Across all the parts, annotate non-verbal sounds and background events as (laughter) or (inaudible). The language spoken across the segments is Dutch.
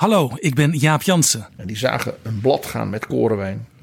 Hallo, ik ben Jaap Jansen En die zagen een blad gaan met korenwijn.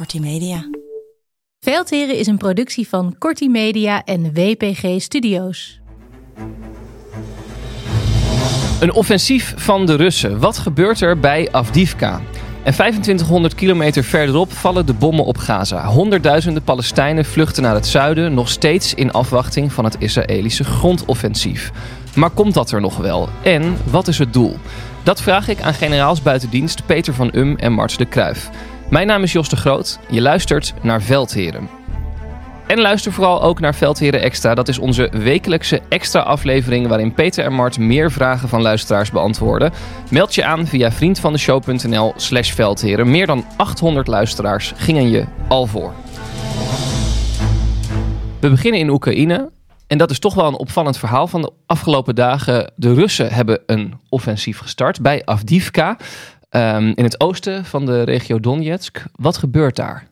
Kortie Media. Veldheren is een productie van Corti Media en WPG Studios. Een offensief van de Russen. Wat gebeurt er bij Avdivka? En 2500 kilometer verderop vallen de bommen op Gaza. Honderdduizenden Palestijnen vluchten naar het zuiden, nog steeds in afwachting van het Israëlische grondoffensief. Maar komt dat er nog wel? En wat is het doel? Dat vraag ik aan generaals buitendienst Peter van Um en Marts de Kruif. Mijn naam is Jos de Groot. Je luistert naar Veldheren. En luister vooral ook naar Veldheren Extra. Dat is onze wekelijkse extra aflevering waarin Peter en Mart meer vragen van luisteraars beantwoorden. Meld je aan via vriendvandeshow.nl slash veldheren. Meer dan 800 luisteraars gingen je al voor. We beginnen in Oekraïne. En dat is toch wel een opvallend verhaal van de afgelopen dagen. De Russen hebben een offensief gestart bij Avdivka. Ehm, in het oosten van de regio Donetsk. Wat gebeurt daar?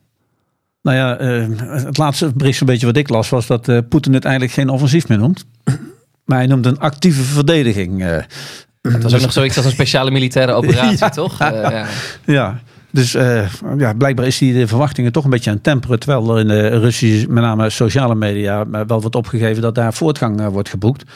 Nou ja, eh, het laatste bericht een beetje wat ik las was dat eh, Poetin het eigenlijk geen offensief meer noemt. Maar hij noemt een actieve verdediging. eh. Het was ook nog zoiets als een speciale militaire operatie, (laughs) Ja. toch? Ja. Ja, dus ja, blijkbaar is hij de verwachtingen toch een beetje aan het temperen. Terwijl er in de Russische, met name sociale media, wel wordt opgegeven dat daar voortgang wordt geboekt.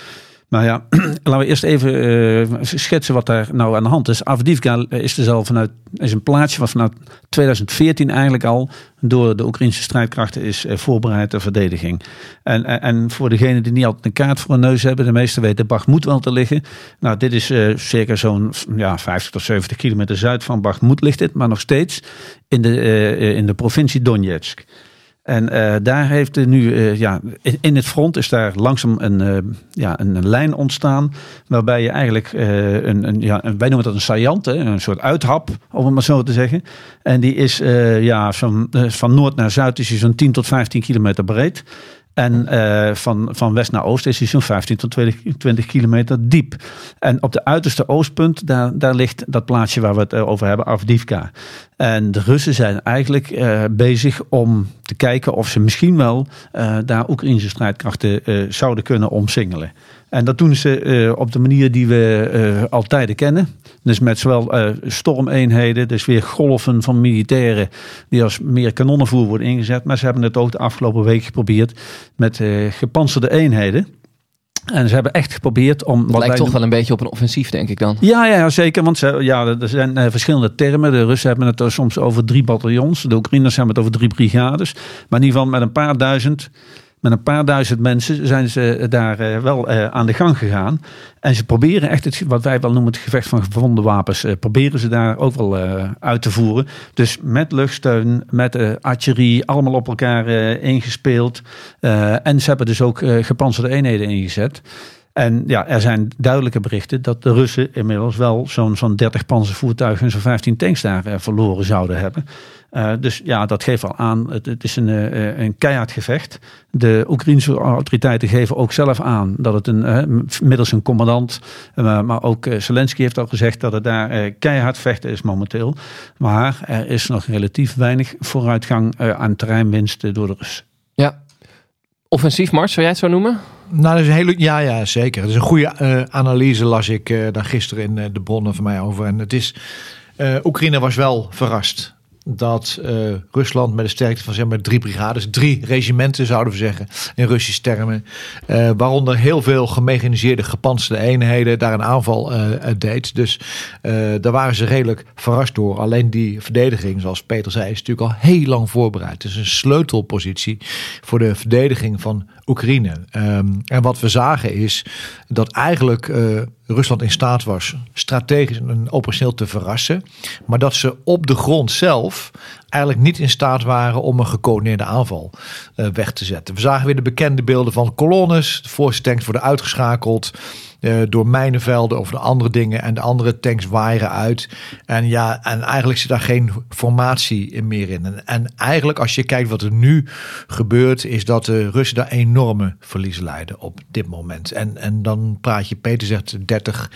Maar ja, (clears throat) laten we eerst even eh, schetsen wat daar nou aan de hand is. Avdivka is dus vanuit, is een plaatsje wat vanuit 2014 eigenlijk al door de Oekraïnse strijdkrachten is eh, voorbereid ter verdediging. En, en, voor degenen die niet altijd een kaart voor een neus hebben, de meeste weten Bakhmut wel te liggen. Nou, dit is eh, circa zo'n ja, 50 tot 70 kilometer zuid van Bakhmut ligt dit, maar nog steeds in de, eh, in de provincie Donetsk. En eh, daar heeft nu, eh, ja, in, het front is daar langzaam een, eh, ja, een, lijn ontstaan. Waarbij je eigenlijk, een, een, ja, wij noemen dat een saillant, hè, een soort uithap, om het maar zo te zeggen. En die is ja, eh, van noord naar zuid is zo'n 10 tot 15 kilometer breed. En eh, van, van west naar oost is hij zo'n 15 tot 20, 20 kilometer diep. En op de uiterste oostpunt, daar, daar ligt dat plaatsje waar we het eh, over hebben, Avdivka. En de Russen zijn eigenlijk eh, bezig om te kijken of ze misschien wel daar Oekraïnse strijdkrachten zouden kunnen omsingelen. En dat doen ze eh, op de manier die we eh al tijden kennen. Dus met zowel eh, stormeenheden, dus weer golven van militairen die als meer kanonnenvoer worden ingezet. Maar ze hebben het ook de afgelopen week geprobeerd met gepantserde eenheden. En ze hebben echt geprobeerd om... Het lijkt toch wel een beetje op een offensief, denk ik dan. ja, ja, zeker. Want ze, ja, er zijn verschillende termen. De Russen hebben het er soms over drie bataljons. De Oekraïners hebben het over drie brigades. Maar in ieder geval met een paar duizend, met een paar duizend mensen zijn ze daar eh, wel eh, aan de gang gegaan. En ze proberen echt het, wat wij wel noemen het gevecht van gevonden wapens, eh, proberen ze daar ook wel uit te voeren. Dus met luchtsteun, met artillerie, allemaal op elkaar ingespeeld. En ze hebben dus ook gepantserde eenheden ingezet. En ja, er zijn duidelijke berichten dat de Russen inmiddels wel zo'n zo'n 30 panzervoertuigen en zo'n 15 tanks daar verloren zouden hebben. Eh, dus ja, dat geeft al aan, het, is een, eh, een keihard gevecht. De Oekraïnse autoriteiten geven ook zelf aan dat het een, eh, middels een commandant, maar ook Zelensky heeft al gezegd dat het daar keihard vechten is momenteel. Maar er is nog relatief weinig vooruitgang aan terreinwinst eh, door de Russen. Ja. Offensief, Mars, zou jij het zo noemen? Nou, dat is een hele, ja, ja, zeker. Het is een goede uh, analyse, las ik uh, daar gisteren in uh, de bronnen van mij over. En het is, Oekraïne was wel verrast dat uh, Rusland met een sterkte van zeg maar drie brigades, drie regimenten zouden we zeggen in Russische termen, uh, waaronder heel veel gemechaniseerde gepantserde eenheden daar een aanval uh, deed. Dus daar waren ze redelijk verrast door. Alleen die verdediging, zoals Peter zei, is natuurlijk al heel lang voorbereid. Het is een sleutelpositie voor de verdediging van Oekraïne. Um, en wat we zagen is dat eigenlijk Rusland in staat was strategisch en operationeel te verrassen. Maar dat ze op de grond zelf eigenlijk niet in staat waren om een gecoördineerde aanval uh, weg te zetten. We zagen weer de bekende beelden van kolonnes. De voorste tanks worden uitgeschakeld uh, door mijnenvelden of de andere dingen. En de andere tanks waaien uit. En ja, en eigenlijk zit daar geen formatie meer in. En, en eigenlijk als je kijkt wat er nu gebeurt, is dat de Russen daar enorme verliezen leiden op dit moment. En, en dan praat je, Peter zegt 30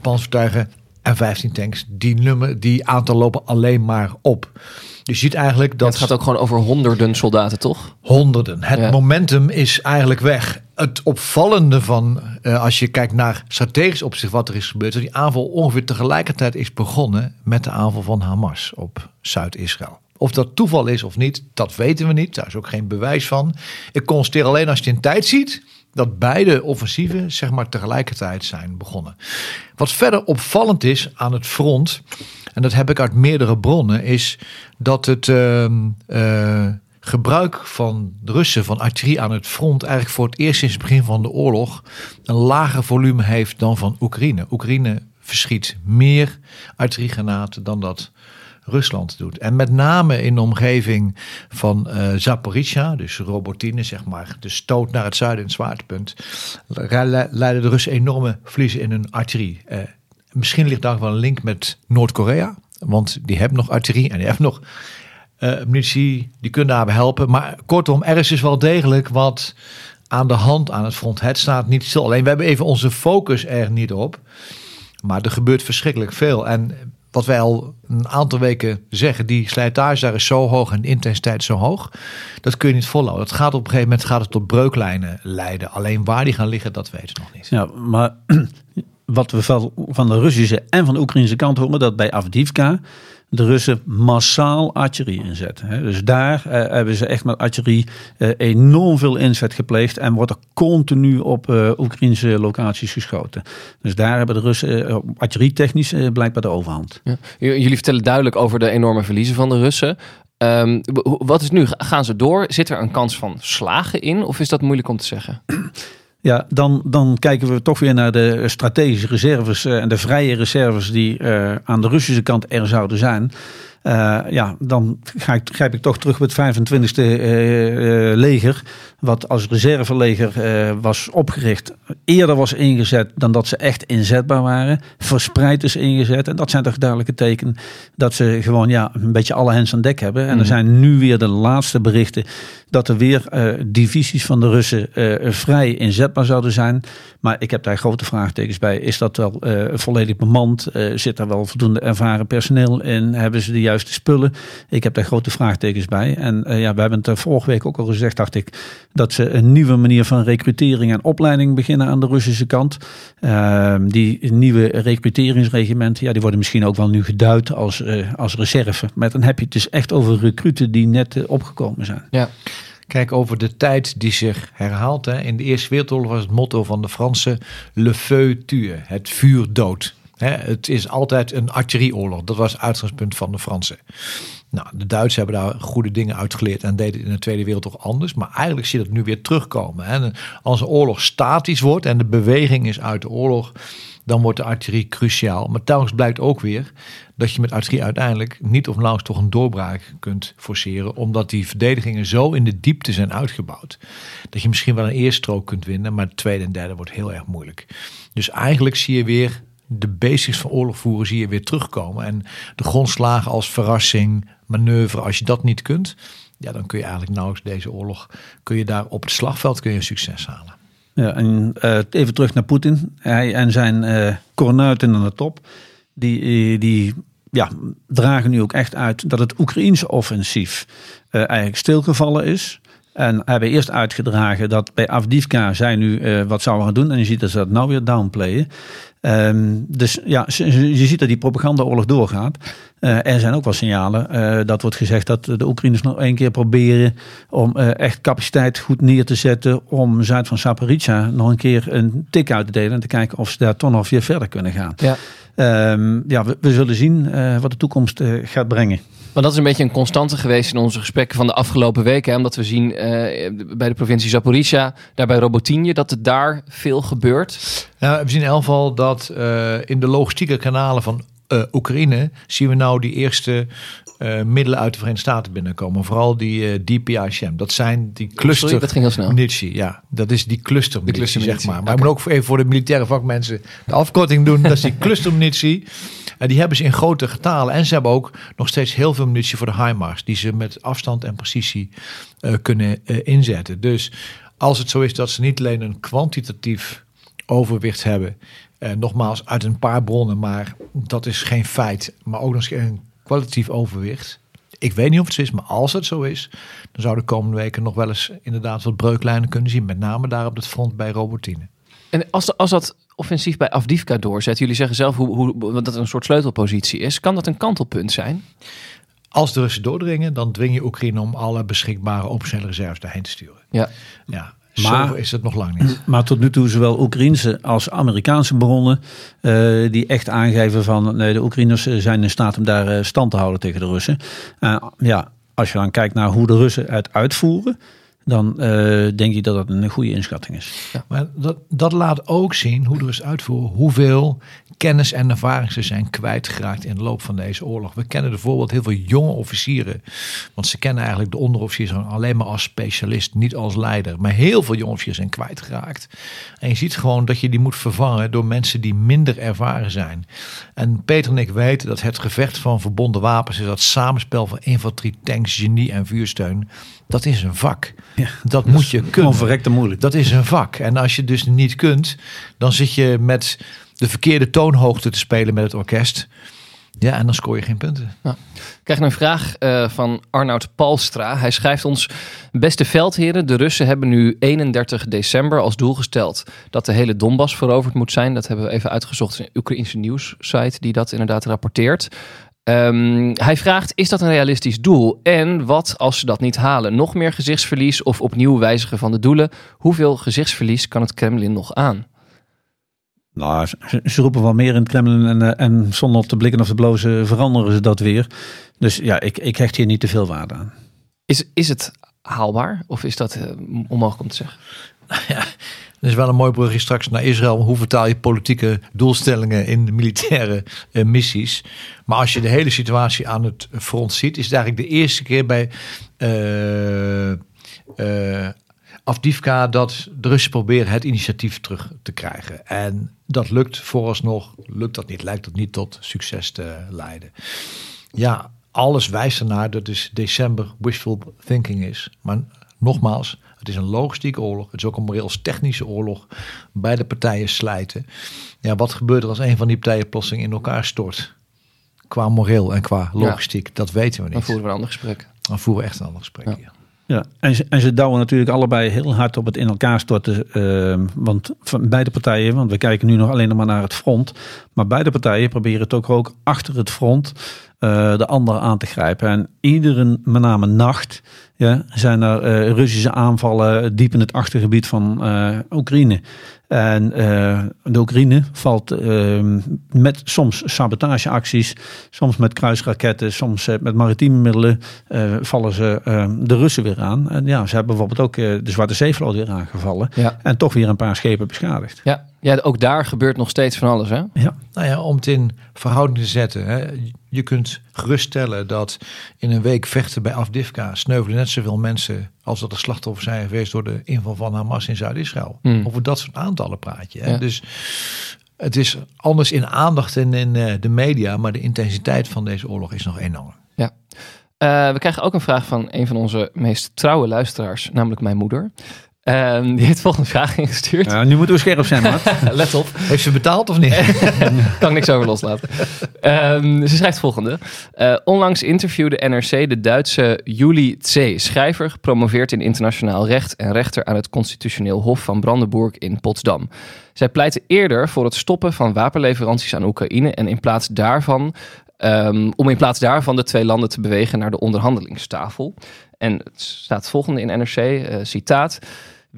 panzertuigen en 15 tanks. Die, nummer, die aantal lopen alleen maar op. Je ziet eigenlijk dat. het gaat ook gewoon over honderden soldaten, toch? Honderden. Het ja. momentum is eigenlijk weg. Het opvallende van, uh, als je kijkt naar strategisch opzicht wat er is gebeurd, dat die aanval ongeveer tegelijkertijd is begonnen met de aanval van Hamas op Zuid-Israël. Of dat toeval is of niet, dat weten we niet. Daar is ook geen bewijs van. Ik constateer alleen als je in tijd ziet dat beide offensieven zeg maar tegelijkertijd zijn begonnen. Wat verder opvallend is aan het front, en dat heb ik uit meerdere bronnen, is dat het uh, uh, gebruik van de Russen van artillerie aan het front eigenlijk voor het eerst sinds het begin van de oorlog een lager volume heeft dan van Oekraïne. Oekraïne verschiet meer artilleriegranaten dan dat Rusland doet. En met name in de omgeving van uh, Zaporizhia, dus Robotine, zeg maar, de stoot naar het zuiden, het zwaartepunt, leiden de Russen enorme verliezen in hun artillerie. Uh, misschien ligt daar wel een link met Noord-Korea, want die hebben nog artillerie en die hebben nog uh, munitie, die kunnen daarbij helpen. Maar kortom, er is dus wel degelijk wat aan de hand aan het front. Het staat niet stil. Alleen we hebben even onze focus er niet op. Maar er gebeurt verschrikkelijk veel. En wat wij al een aantal weken zeggen, die slijtage daar is zo hoog en de intensiteit zo hoog. Dat kun je niet volhouden. Het gaat op een gegeven moment gaat het tot breuklijnen leiden. Alleen waar die gaan liggen, dat weten we nog niet. Ja, maar (clears throat) wat we van de Russische en van de Oekraïnse kant horen, dat bij Avdivka de Russen massaal artillerie inzetten. Dus daar uh, hebben ze echt met artillerie uh, enorm veel inzet gepleegd en wordt er continu op uh, Oekraïnse locaties geschoten. Dus daar hebben de Russen artillerietechnisch blijkbaar de overhand. Ja. Jullie vertellen duidelijk over de enorme verliezen van de Russen. Um, wat is nu? Gaan ze door? Zit er een kans van slagen in? Of is dat moeilijk om te zeggen? Ja, dan, dan kijken we toch weer naar de strategische reserves en de vrije reserves die uh, aan de Russische kant er zouden zijn. Uh, ja, dan ga ik, grijp ik toch terug op het 25e uh, leger wat als reserveleger was opgericht, eerder was ingezet dan dat ze echt inzetbaar waren. Verspreid is ingezet. En dat zijn toch duidelijke tekenen dat ze gewoon ja, een beetje alle hens aan dek hebben. En mm. er zijn nu weer de laatste berichten dat er weer uh, divisies van de Russen uh, vrij inzetbaar zouden zijn. Maar ik heb daar grote vraagtekens bij. Is dat wel volledig bemand? zit er wel voldoende ervaren personeel in? Hebben ze de juiste spullen? Ik heb daar grote vraagtekens bij. En ja, we hebben het vorige week ook al gezegd, dacht ik dat ze een nieuwe manier van recrutering en opleiding beginnen aan de Russische kant. Uh, die nieuwe recruteringsregimenten, ja, die worden misschien ook wel nu geduid als, als reserve. Maar dan heb je het dus echt over recruten die net opgekomen zijn. Ja. Kijk, over de tijd die zich herhaalt. Hè. In de Eerste Wereldoorlog was het motto van de Fransen Le feu tue, het vuur dood. het is altijd een artillerieoorlog. Dat was het uitgangspunt van de Fransen. Nou, de Duitsers hebben daar goede dingen uitgeleerd en deden in de Tweede Wereldoorlog anders. Maar eigenlijk zie je dat nu weer terugkomen. Hè. Als een oorlog statisch wordt en de beweging is uit de oorlog, dan wordt de artillerie cruciaal. Maar telkens blijkt ook weer dat je met artillerie uiteindelijk niet of nauwelijks toch een doorbraak kunt forceren. Omdat die verdedigingen zo in de diepte zijn uitgebouwd. Dat je misschien wel een eerste strook kunt winnen, maar de tweede en derde wordt heel erg moeilijk. Dus eigenlijk zie je weer de basics van oorlog voeren zie je weer terugkomen. En de grondslagen als verrassing, manoeuvre, als je dat niet kunt, ja, dan kun je eigenlijk nauwelijks deze oorlog, kun je daar op het slagveld kun je succes halen. Ja, en uh, even terug naar Poetin. Hij en zijn uh, kornuiten aan de top, die, eh, die ja, dragen nu ook echt uit dat het Oekraïense offensief eigenlijk stilgevallen is. En hebben eerst uitgedragen dat bij Avdivka zij nu wat zouden gaan doen. En je ziet dat ze dat nou weer downplayen. Um, dus ja, je ziet dat die propagandaoorlog doorgaat. Uh, er zijn ook wel signalen. Uh, dat wordt gezegd dat de Oekraïners nog één keer proberen om uh, echt capaciteit goed neer te zetten. Om Zuid van Saporizhia nog een keer een tik uit te delen. En te kijken of ze daar toch nog weer verder kunnen gaan. Ja, um, ja we, we, zullen zien wat de toekomst gaat brengen. Maar dat is een beetje een constante geweest in onze gesprekken van de afgelopen weken. Hè? Omdat we zien bij de provincie Zaporizhia, daar bij Robotinje, dat het daar veel gebeurt. Ja, we zien in elk geval dat in de logistieke kanalen van uh, Oekraïne zien we nou die eerste uh, middelen uit de Verenigde Staten binnenkomen. Vooral die uh, DPISM. Dat zijn die cluster Sorry, dat ging heel snel. munitie. Ja, dat is die cluster munitie, zeg maar. Maar okay. ik moet ook even voor de militaire vakmensen de afkorting doen. dat is die (laughs) cluster munitie. En die hebben ze in grote getalen. En ze hebben ook nog steeds heel veel munitie voor de HIMARS. Die ze met afstand en precisie kunnen inzetten. Dus als het zo is dat ze niet alleen een kwantitatief overwicht hebben uh, nogmaals, uit een paar bronnen, maar dat is geen feit. Maar ook nog eens een kwalitatief overwicht. Ik weet niet of het zo is, maar als het zo is, dan zou de komende weken nog wel eens inderdaad wat breuklijnen kunnen zien. Met name daar op het front bij Robotine. En als, als dat offensief bij Afdivka doorzet, jullie zeggen zelf hoe, hoe, dat het een soort sleutelpositie is, kan dat een kantelpunt zijn? Als de Russen doordringen, dan dwing je Oekraïne om alle beschikbare optionele reserves daarheen te sturen. Ja. ja. Maar, Zo is het nog lang niet. Maar tot nu toe zowel Oekraïnse als Amerikaanse bronnen uh, die echt aangeven van nee, de Oekraïners zijn in staat om daar uh, stand te houden tegen de Russen. Uh, ja, als je dan kijkt naar hoe de Russen het uitvoeren, dan denk ik dat dat een goede inschatting is. Ja. Maar dat, dat laat ook zien hoe de Russen uitvoeren hoeveel kennis en ervaring ze zijn kwijtgeraakt in de loop van deze oorlog. We kennen bijvoorbeeld heel veel jonge officieren, want ze kennen eigenlijk de onderofficiers alleen maar als specialist, niet als leider. Maar heel veel jonge officieren zijn kwijtgeraakt. En je ziet gewoon dat je die moet vervangen door mensen die minder ervaren zijn. En Peter en ik weten dat het gevecht van verbonden wapens is dat samenspel van infanterie, tanks, genie en vuursteun. Dat is een vak. Ja, dat, moet je kunnen. Verrekte moeilijk. Dat is een vak. En als je dus niet kunt, dan zit je met de verkeerde toonhoogte te spelen met het orkest. Ja, en dan scoor je geen punten. Ja. Ik krijg een vraag uh, van Arnoud Palstra. Hij schrijft ons: Beste veldheren, de Russen hebben nu 31 december als doel gesteld dat de hele Donbass veroverd moet zijn. Dat hebben we even uitgezocht in een Oekraïnse nieuwssite die dat inderdaad rapporteert. Um, hij vraagt: Is dat een realistisch doel? En wat als ze dat niet halen? Nog meer gezichtsverlies of opnieuw wijzigen van de doelen? Hoeveel gezichtsverlies kan het Kremlin nog aan? Nou, ze, roepen wel meer in het Kremlin en, eh, en zonder te blikken of te blozen veranderen ze dat weer. Dus ja, ik, ik hecht hier niet te veel waarde aan. Is, is het haalbaar of is dat uh, onmogelijk om te zeggen? Ja, er is wel een mooi brugje straks naar Israël. Hoe vertaal je politieke doelstellingen in militaire uh, missies? Maar als je de hele situatie aan het front ziet, is het eigenlijk de eerste keer bij Afdivka dat de Russen proberen het initiatief terug te krijgen. En dat lukt vooralsnog, lukt dat niet, lijkt het niet tot succes te leiden. Ja, alles wijst ernaar dat dus december wishful thinking is. Maar nogmaals, het is een logistieke oorlog. Het is ook een moreels-technische oorlog. Beide partijen slijten. Ja, wat gebeurt er als een van die partijen plotseling in elkaar stort? Qua moreel en qua logistiek, dat weten we niet. Dan voeren we een ander gesprek. Dan voeren we echt een ander gesprek, ja. Ja, en ze, en ze douwen natuurlijk allebei heel hard op het in elkaar storten. Uh, want van beide partijen, want we kijken nu nog alleen nog maar naar het front. Maar beide partijen proberen het ook, ook achter het front uh, de andere aan te grijpen. En iedere, met name nacht, ja, zijn er uh, Russische aanvallen diep in het achtergebied van uh, Oekraïne. En de Oekraïne valt uh, met soms sabotageacties, soms met kruisraketten, soms met maritieme middelen, vallen ze de Russen weer aan. En ja, ze hebben bijvoorbeeld ook de Zwarte Zeevloot weer aangevallen. Ja. En toch weer een paar schepen beschadigd. Ja. Ja, ook daar gebeurt nog steeds van alles. Hè? Ja. Nou ja, om het in verhouding te zetten. Hè. Je kunt geruststellen dat in een week vechten bij Afdivka sneuvelen net zoveel mensen als dat er slachtoffers zijn geweest door de inval van Hamas in Zuid-Israël. Hmm. Over dat soort aantallen praat je. Hè? Dus het is anders in aandacht en in uh, de media, maar de intensiteit van deze oorlog is nog enorm. Ja. Uh, we krijgen ook een vraag van een van onze meest trouwe luisteraars, namelijk mijn moeder. Ehm, die heeft volgende vraag ingestuurd. Ja, nu moeten we scherp zijn, Maat. (laughs) Let op. Heeft ze betaald of niet? (laughs) kan ik niks over loslaten. Ehm, ze schrijft volgende. Eh, onlangs interviewde NRC de Duitse Julie Tse, schrijver, gepromoveerd in internationaal recht en rechter aan het Constitutioneel Hof van Brandenburg in Potsdam. Zij pleitte eerder voor het stoppen van wapenleveranties aan Oekraïne en in plaats daarvan ehm, om in plaats daarvan de twee landen te bewegen naar de onderhandelingstafel. En het staat volgende in NRC, eh, citaat.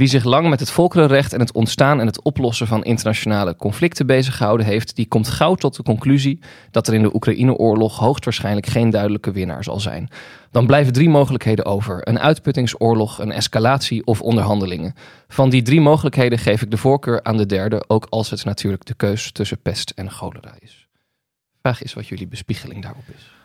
Wie zich lang met het volkerenrecht en het ontstaan en het oplossen van internationale conflicten beziggehouden heeft, die komt gauw tot de conclusie dat er in de Oekraïne-oorlog hoogstwaarschijnlijk geen duidelijke winnaar zal zijn. Dan blijven drie mogelijkheden over: een uitputtingsoorlog, een escalatie of onderhandelingen. Van die drie mogelijkheden geef ik de voorkeur aan de derde, ook als het natuurlijk de keus tussen pest en cholera is. Vraag is wat jullie bespiegeling daarop is.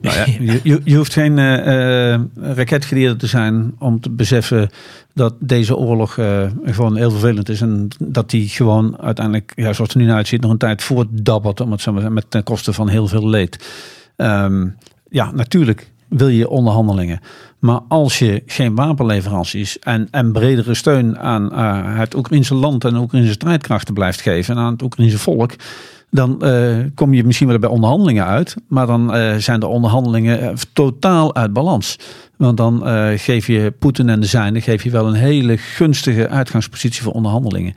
Nou ja, (laughs) je, je, je hoeft geen uh, raketgeleerde te zijn om te beseffen dat deze oorlog uh, gewoon heel vervelend is. En dat die gewoon uiteindelijk, ja, zoals het er nu uitziet, nog een tijd voortdabbert. Om het zo maar te met ten koste van heel veel leed. Um, ja, natuurlijk wil je onderhandelingen. Maar als je geen wapenleveranties en, en bredere steun aan het Oekraïnse land en de Oekraïnse strijdkrachten blijft geven en aan het Oekraïnse volk dan uh, kom je misschien wel bij onderhandelingen uit. Maar dan uh, zijn de onderhandelingen uh, totaal uit balans. Want dan geef je Poetin en de zijnen geef je wel een hele gunstige uitgangspositie voor onderhandelingen.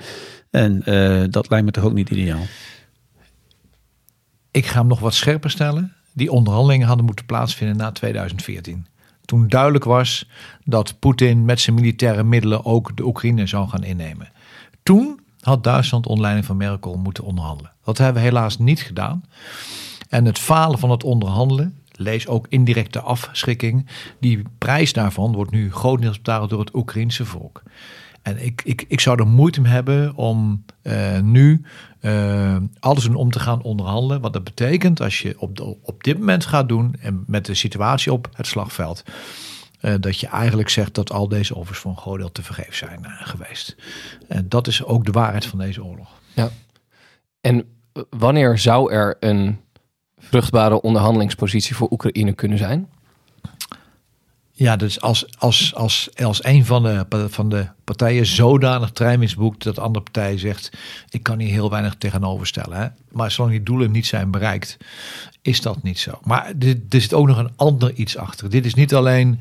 En dat lijkt me toch ook niet ideaal. Ik ga hem nog wat scherper stellen. Die onderhandelingen hadden moeten plaatsvinden na 2014. Toen duidelijk was dat Poetin met zijn militaire middelen ook de Oekraïne zou gaan innemen. Toen had Duitsland leiding van Merkel moeten onderhandelen. Dat hebben we helaas niet gedaan. En het falen van het onderhandelen, lees ook indirecte afschrikking, die prijs daarvan wordt nu grotendeels betaald door het Oekraïnse volk. En ik, ik, ik zou er moeite mee hebben om uh, nu uh, alles om te gaan onderhandelen. Wat dat betekent als je op, de, op dit moment gaat doen en met de situatie op het slagveld. Uh, dat je eigenlijk zegt dat al deze offers voor een groot deel te vergeef zijn geweest. En dat is ook de waarheid van deze oorlog. Ja. En wanneer zou er een vruchtbare onderhandelingspositie voor Oekraïne kunnen zijn? Ja, dus als, als, als, als een van de, van de partijen zodanig trein misboekt dat de andere partij zegt: Ik kan hier heel weinig tegenover stellen. Hè? Maar zolang die doelen niet zijn bereikt, is dat niet zo. Maar er, zit ook nog een ander iets achter. Dit is niet alleen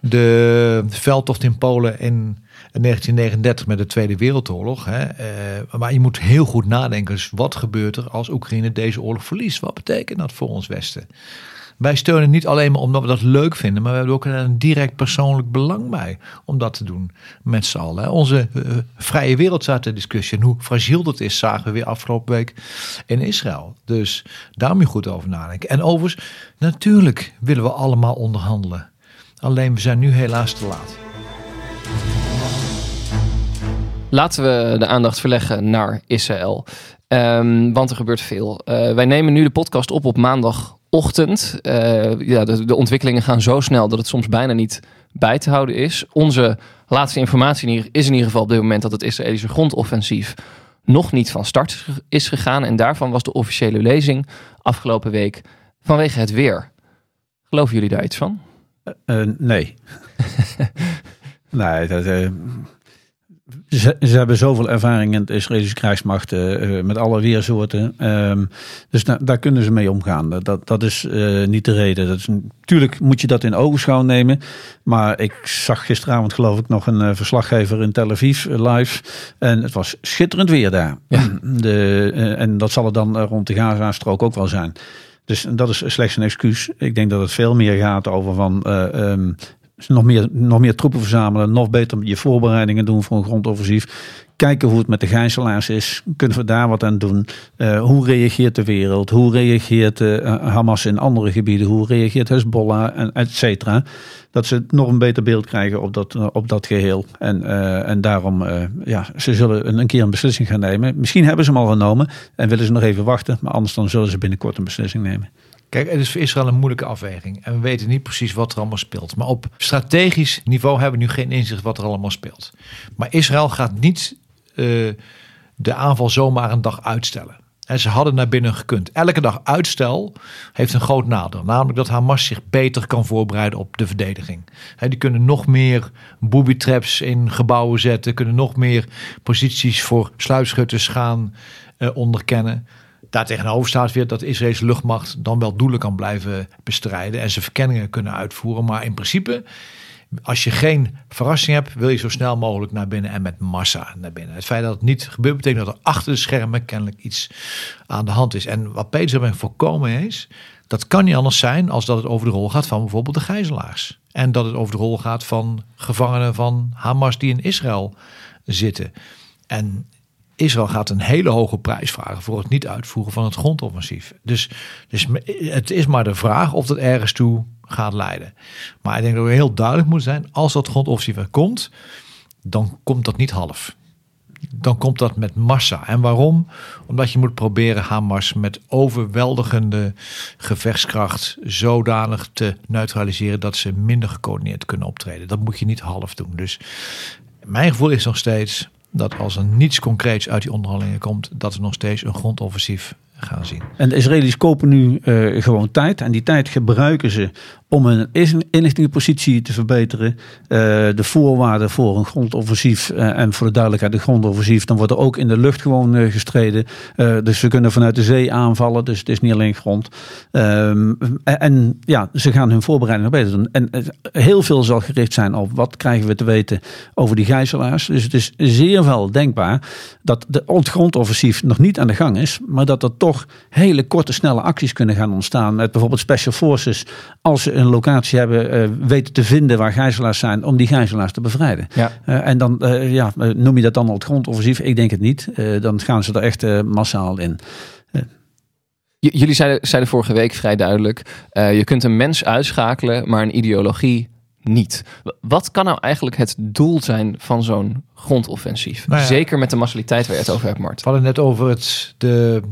de veldtocht in Polen in 1939 met de Tweede Wereldoorlog. Hè. Uh, maar je moet heel goed nadenken. Dus wat gebeurt er als Oekraïne deze oorlog verliest? Wat betekent dat voor ons Westen? Wij steunen niet alleen maar omdat we dat leuk vinden, maar we hebben ook een direct persoonlijk belang bij om dat te doen met z'n allen. Onze uh, vrije wereld staat de discussie. En hoe fragiel dat is, zagen we weer afgelopen week in Israël. Dus daar moet je goed over nadenken. En overigens, natuurlijk willen we allemaal onderhandelen. Alleen we zijn nu helaas te laat. Laten we de aandacht verleggen naar Israël. Um, want er gebeurt veel. Uh, wij nemen nu de podcast op op maandagochtend. Uh, ja, de, de, ontwikkelingen gaan zo snel dat het soms bijna niet bij te houden is. Onze laatste informatie is in ieder geval op dit moment dat het Israëlische grondoffensief nog niet van start is gegaan. En daarvan was de officiële lezing afgelopen week vanwege het weer. Geloven jullie daar iets van? Uh, nee. (laughs) nee, dat, ze, ze, hebben zoveel ervaring in de Israëlische krijgsmacht uh, met alle weersoorten. Um, dus daar kunnen ze mee omgaan. Dat, dat is uh, niet de reden. Dat is, natuurlijk moet je dat in ogenschouw nemen. Maar ik zag gisteravond geloof ik nog een uh, verslaggever in Tel Aviv live. En het was schitterend weer daar. Ja. (clears throat) De, en dat zal het dan rond de Gaza-strook ook wel zijn. Dus dat is slechts een excuus. Ik denk dat het veel meer gaat over van um, nog meer, nog meer troepen verzamelen, nog beter je voorbereidingen doen voor een grondoffensief. Kijken hoe het met de gijzelaars is. Kunnen we daar wat aan doen? Uh, hoe reageert de wereld? Hoe reageert uh, Hamas in andere gebieden? Hoe reageert Hezbollah? En et cetera. Dat ze nog een beter beeld krijgen op dat, op dat geheel. En, en daarom, ja, ze zullen een, keer een beslissing gaan nemen. Misschien hebben ze hem al genomen en willen ze nog even wachten. Maar anders dan zullen ze binnenkort een beslissing nemen. Kijk, het is voor Israël een moeilijke afweging. En we weten niet precies wat er allemaal speelt. Maar op strategisch niveau hebben we nu geen inzicht wat er allemaal speelt. Maar Israël gaat niet uh, de aanval zomaar een dag uitstellen. En ze hadden naar binnen gekund. Elke dag uitstel heeft een groot nadeel. Namelijk dat Hamas zich beter kan voorbereiden op de verdediging. Die kunnen nog meer booby traps in gebouwen zetten. Kunnen nog meer posities voor sluipschutters gaan eh, onderkennen. Daartegenover staat weer dat de Israëlse luchtmacht dan wel doelen kan blijven bestrijden. En ze verkenningen kunnen uitvoeren. Maar in principe als je geen verrassing hebt, wil je zo snel mogelijk naar binnen en met massa naar binnen. Het feit dat het niet gebeurt, betekent dat er achter de schermen kennelijk iets aan de hand is. En wat Peter mij voorkomen is, dat kan niet anders zijn als dat het over de rol gaat van bijvoorbeeld de gijzelaars. En dat het over de rol gaat van gevangenen van Hamas die in Israël zitten. En Israël gaat een hele hoge prijs vragen voor het niet uitvoeren van het grondoffensief. Dus, dus het is maar de vraag of dat ergens toe gaat leiden. Maar ik denk dat we heel duidelijk moeten zijn, als dat grondoffensief er komt, dan komt dat niet half. Dan komt dat met massa. En waarom? Omdat je moet proberen Hamas met overweldigende gevechtskracht zodanig te neutraliseren dat ze minder gecoördineerd kunnen optreden. Dat moet je niet half doen. Dus mijn gevoel is nog steeds dat als er niets concreets uit die onderhandelingen komt, dat er nog steeds een grondoffensief gaan zien. En de Israëli's kopen nu uh, gewoon tijd. En die tijd gebruiken ze om een inlichtingenpositie te verbeteren. Uh, de voorwaarden voor een grondoffensief uh, en voor de duidelijkheid de grondoffensief. Dan wordt er ook in de lucht gewoon gestreden. dus ze kunnen vanuit de zee aanvallen. Dus het is niet alleen grond. Ehm, en, ja, ze gaan hun voorbereidingen beter doen. En heel veel zal gericht zijn op wat krijgen we te weten over die gijzelaars. Dus het is zeer wel denkbaar dat de grondoffensief nog niet aan de gang is. Maar dat er toch hele korte, snelle acties kunnen gaan ontstaan. Met bijvoorbeeld special forces, als ze een locatie hebben uh, weten te vinden waar gijzelaars zijn, om die gijzelaars te bevrijden. Ja. Uh, en dan uh, ja, noem je dat dan al het grondoffensief? Ik denk het niet. dan gaan ze er echt massaal in. Jullie zeiden, zeiden vorige week vrij duidelijk: je kunt een mens uitschakelen, maar een ideologie niet. Wat kan nou eigenlijk het doel zijn van zo'n grondoffensief? Nou ja, Zeker met de massaliteit waar je het over hebt, Mart. We hadden net over het, de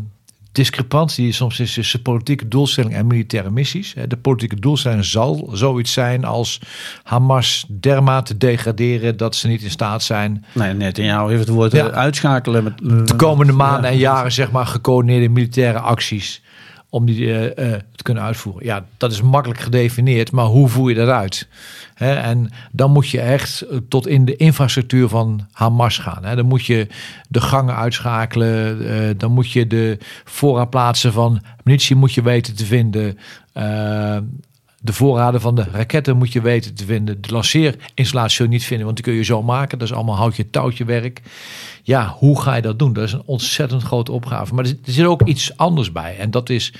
discrepantie die soms is tussen politieke doelstelling en militaire missies. De politieke doelstelling zal zoiets zijn als Hamas dermate degraderen dat ze niet in staat zijn. Nee, net in jou heeft het woord ja. uitschakelen. Met, de komende maanden en jaren zeg maar gecoördineerde militaire acties om die uh, uh, te kunnen uitvoeren. Ja, dat is makkelijk gedefinieerd, maar hoe voer je dat uit? En dan moet je echt eh, tot in de infrastructuur van Hamas gaan. Dan moet je de gangen uitschakelen. Dan moet je de voorraadplaatsen van munitie moet je weten te vinden. De voorraden van de raketten moet je weten te vinden. De lanceerinstallatie niet vinden, want die kun je zo maken. Dat is allemaal houtje touwtje werk. Ja, hoe ga je dat doen? Dat is een ontzettend grote opgave. Maar er zit ook iets anders bij. En dat is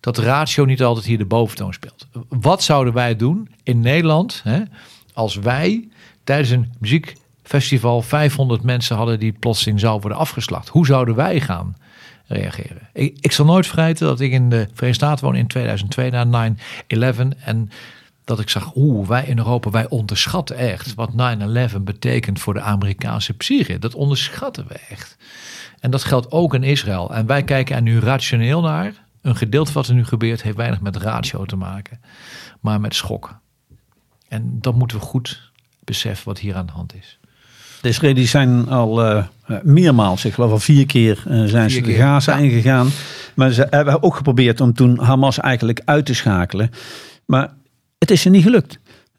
dat ratio niet altijd hier de boventoon speelt. Wat zouden wij doen in Nederland hè, als wij tijdens een muziekfestival 500 mensen hadden die plotseling zou worden afgeslacht? Hoe zouden wij gaan reageren? Ik, ik zal nooit vergeten dat ik in de Verenigde Staten woon in 2002 na 9-11 en dat ik zag, oeh, wij in Europa, wij onderschatten echt wat 9-11 betekent voor de Amerikaanse psyche. Dat onderschatten we echt. En dat geldt ook in Israël. En wij kijken er nu rationeel naar. Een gedeelte wat er nu gebeurt heeft weinig met ratio te maken, maar met schokken. En dat moeten we goed beseffen wat hier aan de hand is. De Israëli's zijn al uh, meermaals, ik geloof al vier keer, uh, zijn vier ze de Gaza ingegaan. Maar ze hebben ook geprobeerd om toen Hamas eigenlijk uit te schakelen. Maar het is ze niet gelukt.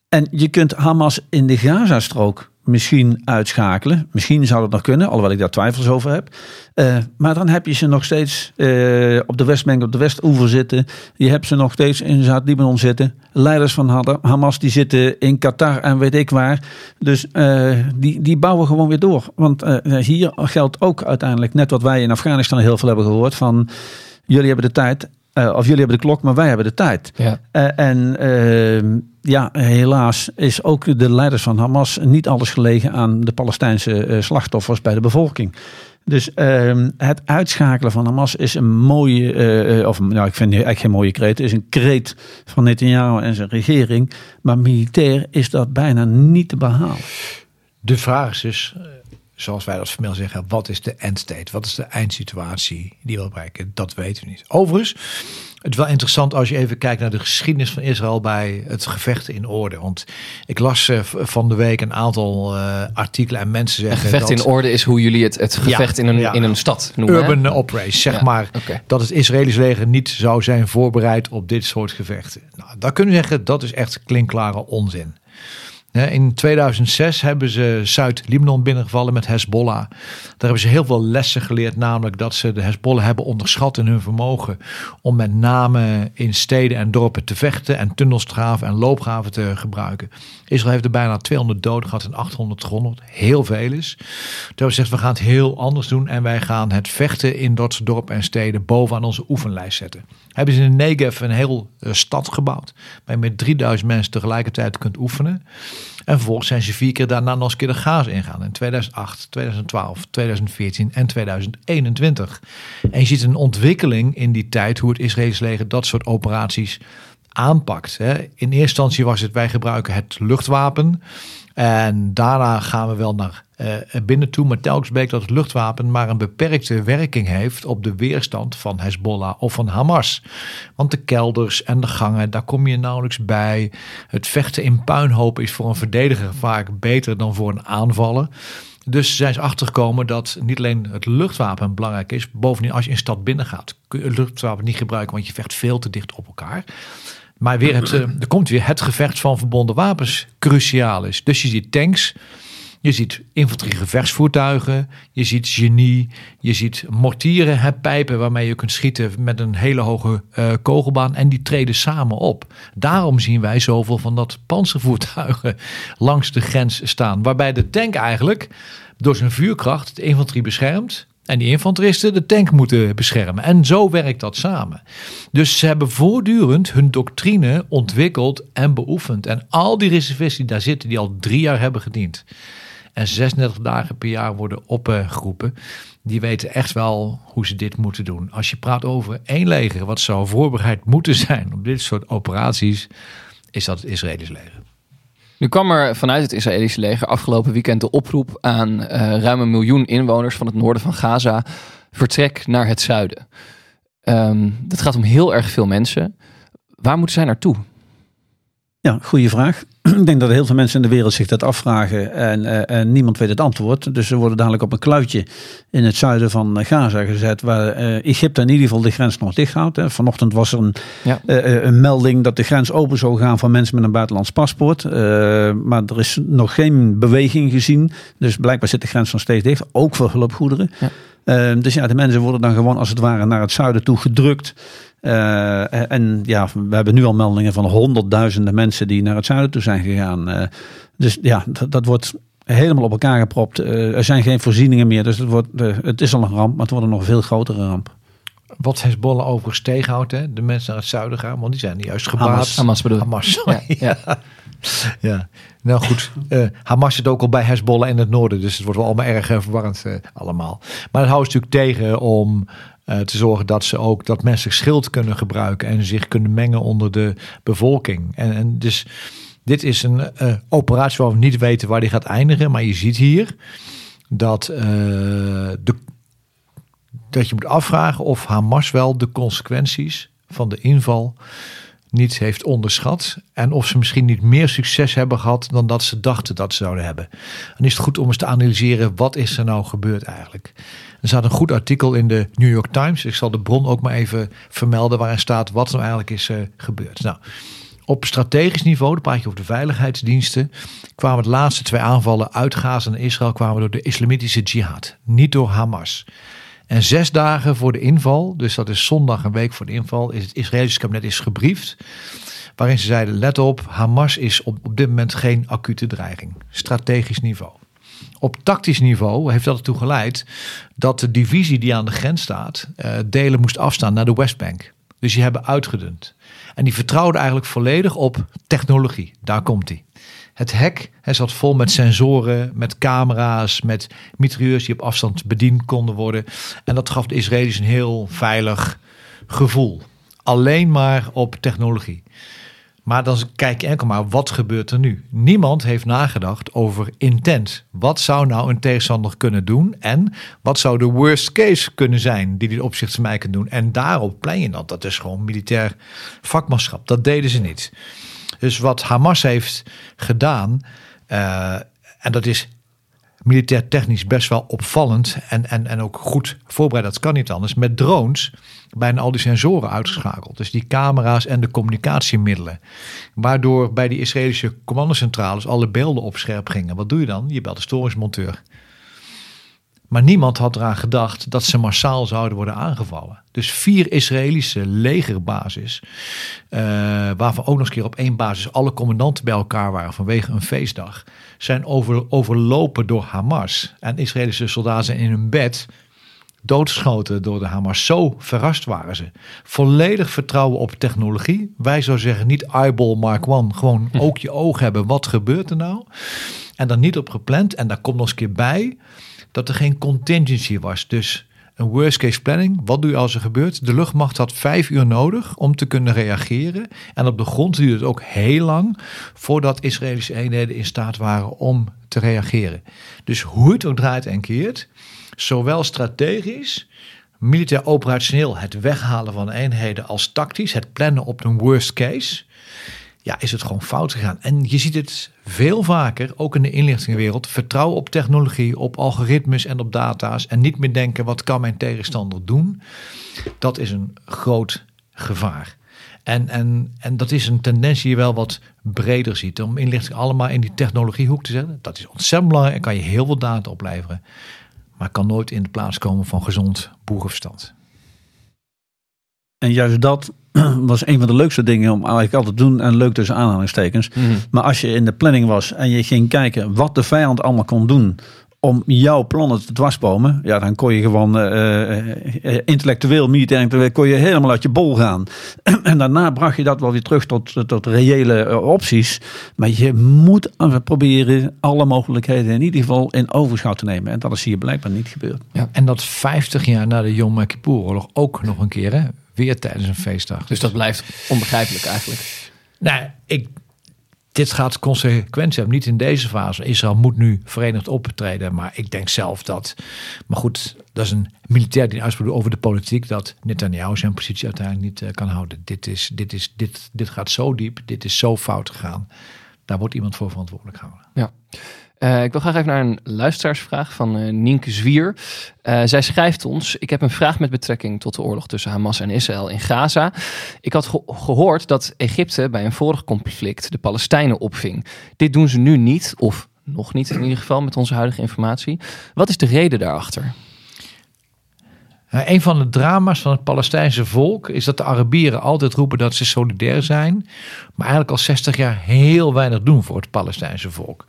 En je kunt Hamas in de Gazastrook misschien uitschakelen. Misschien zou dat nog kunnen, alhoewel ik daar twijfels over heb. Uh, maar dan heb je ze nog steeds uh, op de Westbank, op de Westoever zitten. Je hebt ze nog steeds in Zuid-Libanon zitten. Leiders van Hamas die zitten in Qatar en weet ik waar. Dus uh, die, die bouwen gewoon weer door. Want hier geldt ook uiteindelijk net wat wij in Afghanistan heel veel hebben gehoord van... Jullie hebben de tijd of jullie hebben de klok, maar wij hebben de tijd. Ja. En uh, ja, helaas is ook de leiders van Hamas niet alles gelegen aan de Palestijnse eh, slachtoffers bij de bevolking. Dus ehm, het uitschakelen van Hamas is een mooie, of nou, ik vind eigenlijk geen mooie kreet, is een kreet van Netanyahu en zijn regering. Maar militair is dat bijna niet te behalen. De vraag is dus, zoals wij dat formeel zeggen, wat is de endstate? Wat is de eindsituatie die we bereiken? Dat weten we niet. Overigens, het is wel interessant als je even kijkt naar de geschiedenis van Israël bij het gevecht in orde. Want ik las uh, van de week een aantal uh, artikelen en mensen zeggen. Gevecht dat, in orde is hoe jullie het, het gevecht Ja, in, een, ja. in een stad noemen. Urban hè? operation, zeg Ja, maar. Dat het Israëlisch leger niet zou zijn voorbereid op dit soort gevechten. Nou, daar kunnen we zeggen, dat is echt klinkklare onzin. In 2006 hebben ze Zuid-Libanon binnengevallen met Hezbollah. Daar hebben ze heel veel lessen geleerd. Namelijk dat ze de Hezbollah hebben onderschat in hun vermogen. Om met name in steden en dorpen te vechten. En tunnels te graven en loopgraven te gebruiken. Israël heeft er bijna 200 doden gehad en 800 gewonnen. Heel veel is. Toen hebben ze gezegd we gaan het heel anders doen. En wij gaan het vechten in dat dorpen en steden bovenaan onze oefenlijst zetten. Hebben ze in de Negev een heel eh, stad gebouwd. Waar je met 3000 mensen tegelijkertijd kunt oefenen. En vervolgens zijn ze vier keer daarna nog eens een keer de Gaza ingaan. In 2008, 2012, 2014 en 2021. En je ziet een ontwikkeling in die tijd hoe het Israëlisch leger dat soort operaties aanpakt. In eerste instantie was het wij gebruiken het luchtwapen. En daarna gaan we wel naar eh, binnen toe. Maar telkens bleek dat het luchtwapen maar een beperkte werking heeft op de weerstand van Hezbollah of van Hamas. Want de kelders en de gangen, daar kom je nauwelijks bij. Het vechten in puinhopen is voor een verdediger vaak beter dan voor een aanvaller. Dus zijn ze achtergekomen dat niet alleen het luchtwapen belangrijk is. Bovendien, als je een stad binnengaat, kun je het luchtwapen niet gebruiken, want je vecht veel te dicht op elkaar. Maar weer het, eh, er komt weer het gevecht van verbonden wapens cruciaal is. Dus je ziet tanks, je ziet infanteriegevechtsvoertuigen, je ziet genie, je ziet mortieren, hè, pijpen waarmee je kunt schieten met een hele hoge eh, kogelbaan en die treden samen op. Daarom zien wij zoveel van dat panzervoertuigen langs de grens staan, waarbij de tank eigenlijk door zijn vuurkracht de infanterie beschermt. En die infanteristen de tank moeten beschermen. En zo werkt dat samen. Dus ze hebben voortdurend hun doctrine ontwikkeld en beoefend. En al die reservisten die daar zitten, die al drie jaar hebben gediend. En 36 dagen per jaar worden opgeroepen. Die weten echt wel hoe ze dit moeten doen. Als je praat over één leger wat zou voorbereid moeten zijn op dit soort operaties, is dat het Israëlisch leger. Nu kwam er vanuit het Israëlische leger afgelopen weekend de oproep aan eh, ruim een miljoen inwoners van het noorden van Gaza. Vertrek naar het zuiden. Ehm dat gaat om heel erg veel mensen. Waar moeten zij naartoe? Ja, goede vraag. (clears throat) Ik denk dat heel veel mensen in de wereld zich dat afvragen en, eh, en niemand weet het antwoord. Dus ze worden dadelijk op een kluitje in het zuiden van Gaza gezet, waar eh, Egypte in ieder geval de grens nog dicht houdt. Hè. Vanochtend was er een, Ja. eh, een melding dat de grens open zou gaan voor mensen met een buitenlands paspoort. Maar er is nog geen beweging gezien. Dus blijkbaar zit de grens nog steeds dicht, ook voor hulpgoederen. Ja. Eh, dus ja, de mensen worden dan gewoon als het ware naar het zuiden toe gedrukt. Eh, en ja, we hebben nu al meldingen van honderdduizenden mensen die naar het zuiden toe zijn gegaan. Eh, dus ja, dat, dat wordt helemaal op elkaar gepropt. Eh, er zijn geen voorzieningen meer, dus het, wordt, het is al een ramp, maar het wordt een nog veel grotere ramp. Wat Hezbollah overigens tegenhoudt, hè? de mensen naar het zuiden gaan, want die zijn juist gebaat. Hamas. Hamas bedoel ik. Hamas, Ja, sorry. ja. (laughs) Ja, nou goed. eh, Hamas zit ook al bij Hezbollah in het noorden. Dus het wordt wel allemaal erg eh, verwarrend allemaal. Maar dat houdt natuurlijk tegen om eh, te zorgen dat ze ook dat mensen schild kunnen gebruiken en zich kunnen mengen onder de bevolking. En, en dus dit is een eh, operatie waar we niet weten waar die gaat eindigen. Maar je ziet hier dat, eh, de, dat je moet afvragen of Hamas wel de consequenties van de inval niet heeft onderschat. En of ze misschien niet meer succes hebben gehad dan dat ze dachten dat ze zouden hebben. Dan is het goed om eens te analyseren wat is er nou gebeurd eigenlijk. Er staat een goed artikel in de New York Times. Ik zal de bron ook maar even vermelden waarin staat wat er nou eigenlijk is eh, gebeurd. Nou, op strategisch niveau, dan praat je over de veiligheidsdiensten, kwamen de laatste twee aanvallen uit Gaza en Israël kwamen door de islamitische jihad, niet door Hamas. En zes dagen voor de inval, dus dat is zondag een week voor de inval, is het Israëlische kabinet is gebriefd. Waarin ze zeiden, let op, Hamas is op, op dit moment geen acute dreiging. Strategisch niveau. Op tactisch niveau heeft dat ertoe geleid dat de divisie die aan de grens staat, eh, delen moest afstaan naar de Westbank. Dus die hebben uitgedund. En die vertrouwden eigenlijk volledig op technologie. Daar komt die. Het hek hij zat vol met sensoren, met camera's, met mitrailleurs die op afstand bediend konden worden. En dat gaf de Israëli's een heel veilig gevoel. Alleen maar op technologie. Maar dan kijk je enkel maar, wat gebeurt er nu? Niemand heeft nagedacht over intent. Wat zou nou een tegenstander kunnen doen? En wat zou de worst case kunnen zijn die die opzichtsmij kan doen? En daarop plein je dat. Dat is gewoon militair vakmanschap. Dat deden ze niet. Dus wat Hamas heeft gedaan, uh, en dat is militair technisch best wel opvallend en, en, en ook goed voorbereid, dat kan niet anders, met drones bijna al die sensoren uitgeschakeld. Dus die camera's en de communicatiemiddelen. Waardoor bij die Israëlische commandocentrales alle beelden op scherp gingen. Wat doe je dan? Je belt de storingsmonteur. Maar niemand had eraan gedacht dat ze massaal zouden worden aangevallen. Dus vier Israëlische legerbasis, uh, waarvan ook nog eens keer op één basis alle commandanten bij elkaar waren vanwege een feestdag, zijn over, overlopen door Hamas. En Israëlische soldaten zijn in hun bed doodgeschoten door de Hamas. Zo verrast waren ze. Volledig vertrouwen op technologie. Wij zouden zeggen niet eyeball mark one. Gewoon hm. ook je oog hebben. Wat gebeurt er nou? En dan niet op gepland. En daar komt nog eens keer bij dat er geen contingency was. Dus een worst case planning. Wat doe je als er gebeurt? De luchtmacht had vijf uur nodig om te kunnen reageren. En op de grond duurde het ook heel lang voordat Israëlische eenheden in staat waren om te reageren. Dus hoe het ook draait en keert, zowel strategisch, militair operationeel, het weghalen van eenheden als tactisch, het plannen op een worst case, ja, is het gewoon fout gegaan. En je ziet het veel vaker, ook in de inlichtingenwereld, vertrouwen op technologie, op algoritmes en op data's en niet meer denken wat kan mijn tegenstander doen. Dat is een groot gevaar. En, en, en dat is een tendens die je wel wat breder ziet. Om inlichting allemaal in die technologiehoek te zetten. Dat is ontzettend belangrijk en kan je heel veel data opleveren maar kan nooit in de plaats komen van gezond boerenverstand. En juist dat (clears throat) was een van de leukste dingen om eigenlijk altijd te doen. En leuk tussen aanhalingstekens. Mhm. Maar als je in de planning was en je ging kijken wat de vijand allemaal kon doen om jouw plannen te dwarsbomen, ja, dan kon je gewoon uh, intellectueel, militair kon je helemaal uit je bol gaan. (clears throat) en daarna bracht je dat wel weer terug tot, tot reële opties. Maar je moet proberen alle mogelijkheden in ieder geval in overschouw te nemen. En dat is hier blijkbaar niet gebeurd. Ja, en dat 50 jaar na de Yom Kippur-oorlog ook nog een keer, hè? Weer tijdens een feestdag. Dus dat blijft onbegrijpelijk eigenlijk. Nou, ik dit gaat consequenties hebben. Niet in deze fase. Israël moet nu verenigd optreden. Maar ik denk zelf dat. Maar goed, dat is een militair die uitspraak over de politiek. Dat Netanyahu zijn positie uiteindelijk niet eh, kan houden. Dit, is, dit, is, dit, dit gaat zo diep. Dit is zo fout gegaan. Daar wordt iemand voor verantwoordelijk gehouden. Ja. Uh, ik wil graag even naar een luisteraarsvraag van uh, Nienke Zwier. Uh, zij schrijft ons: Ik heb een vraag met betrekking tot de oorlog tussen Hamas en Israël in Gaza. Ik had gehoord dat Egypte bij een vorig conflict de Palestijnen opving. Dit doen ze nu niet, of nog niet in ieder geval met onze huidige informatie. Wat is de reden daarachter? Een van de drama's van het Palestijnse volk is dat de Arabieren altijd roepen dat ze solidair zijn, maar eigenlijk al 60 jaar heel weinig doen voor het Palestijnse volk.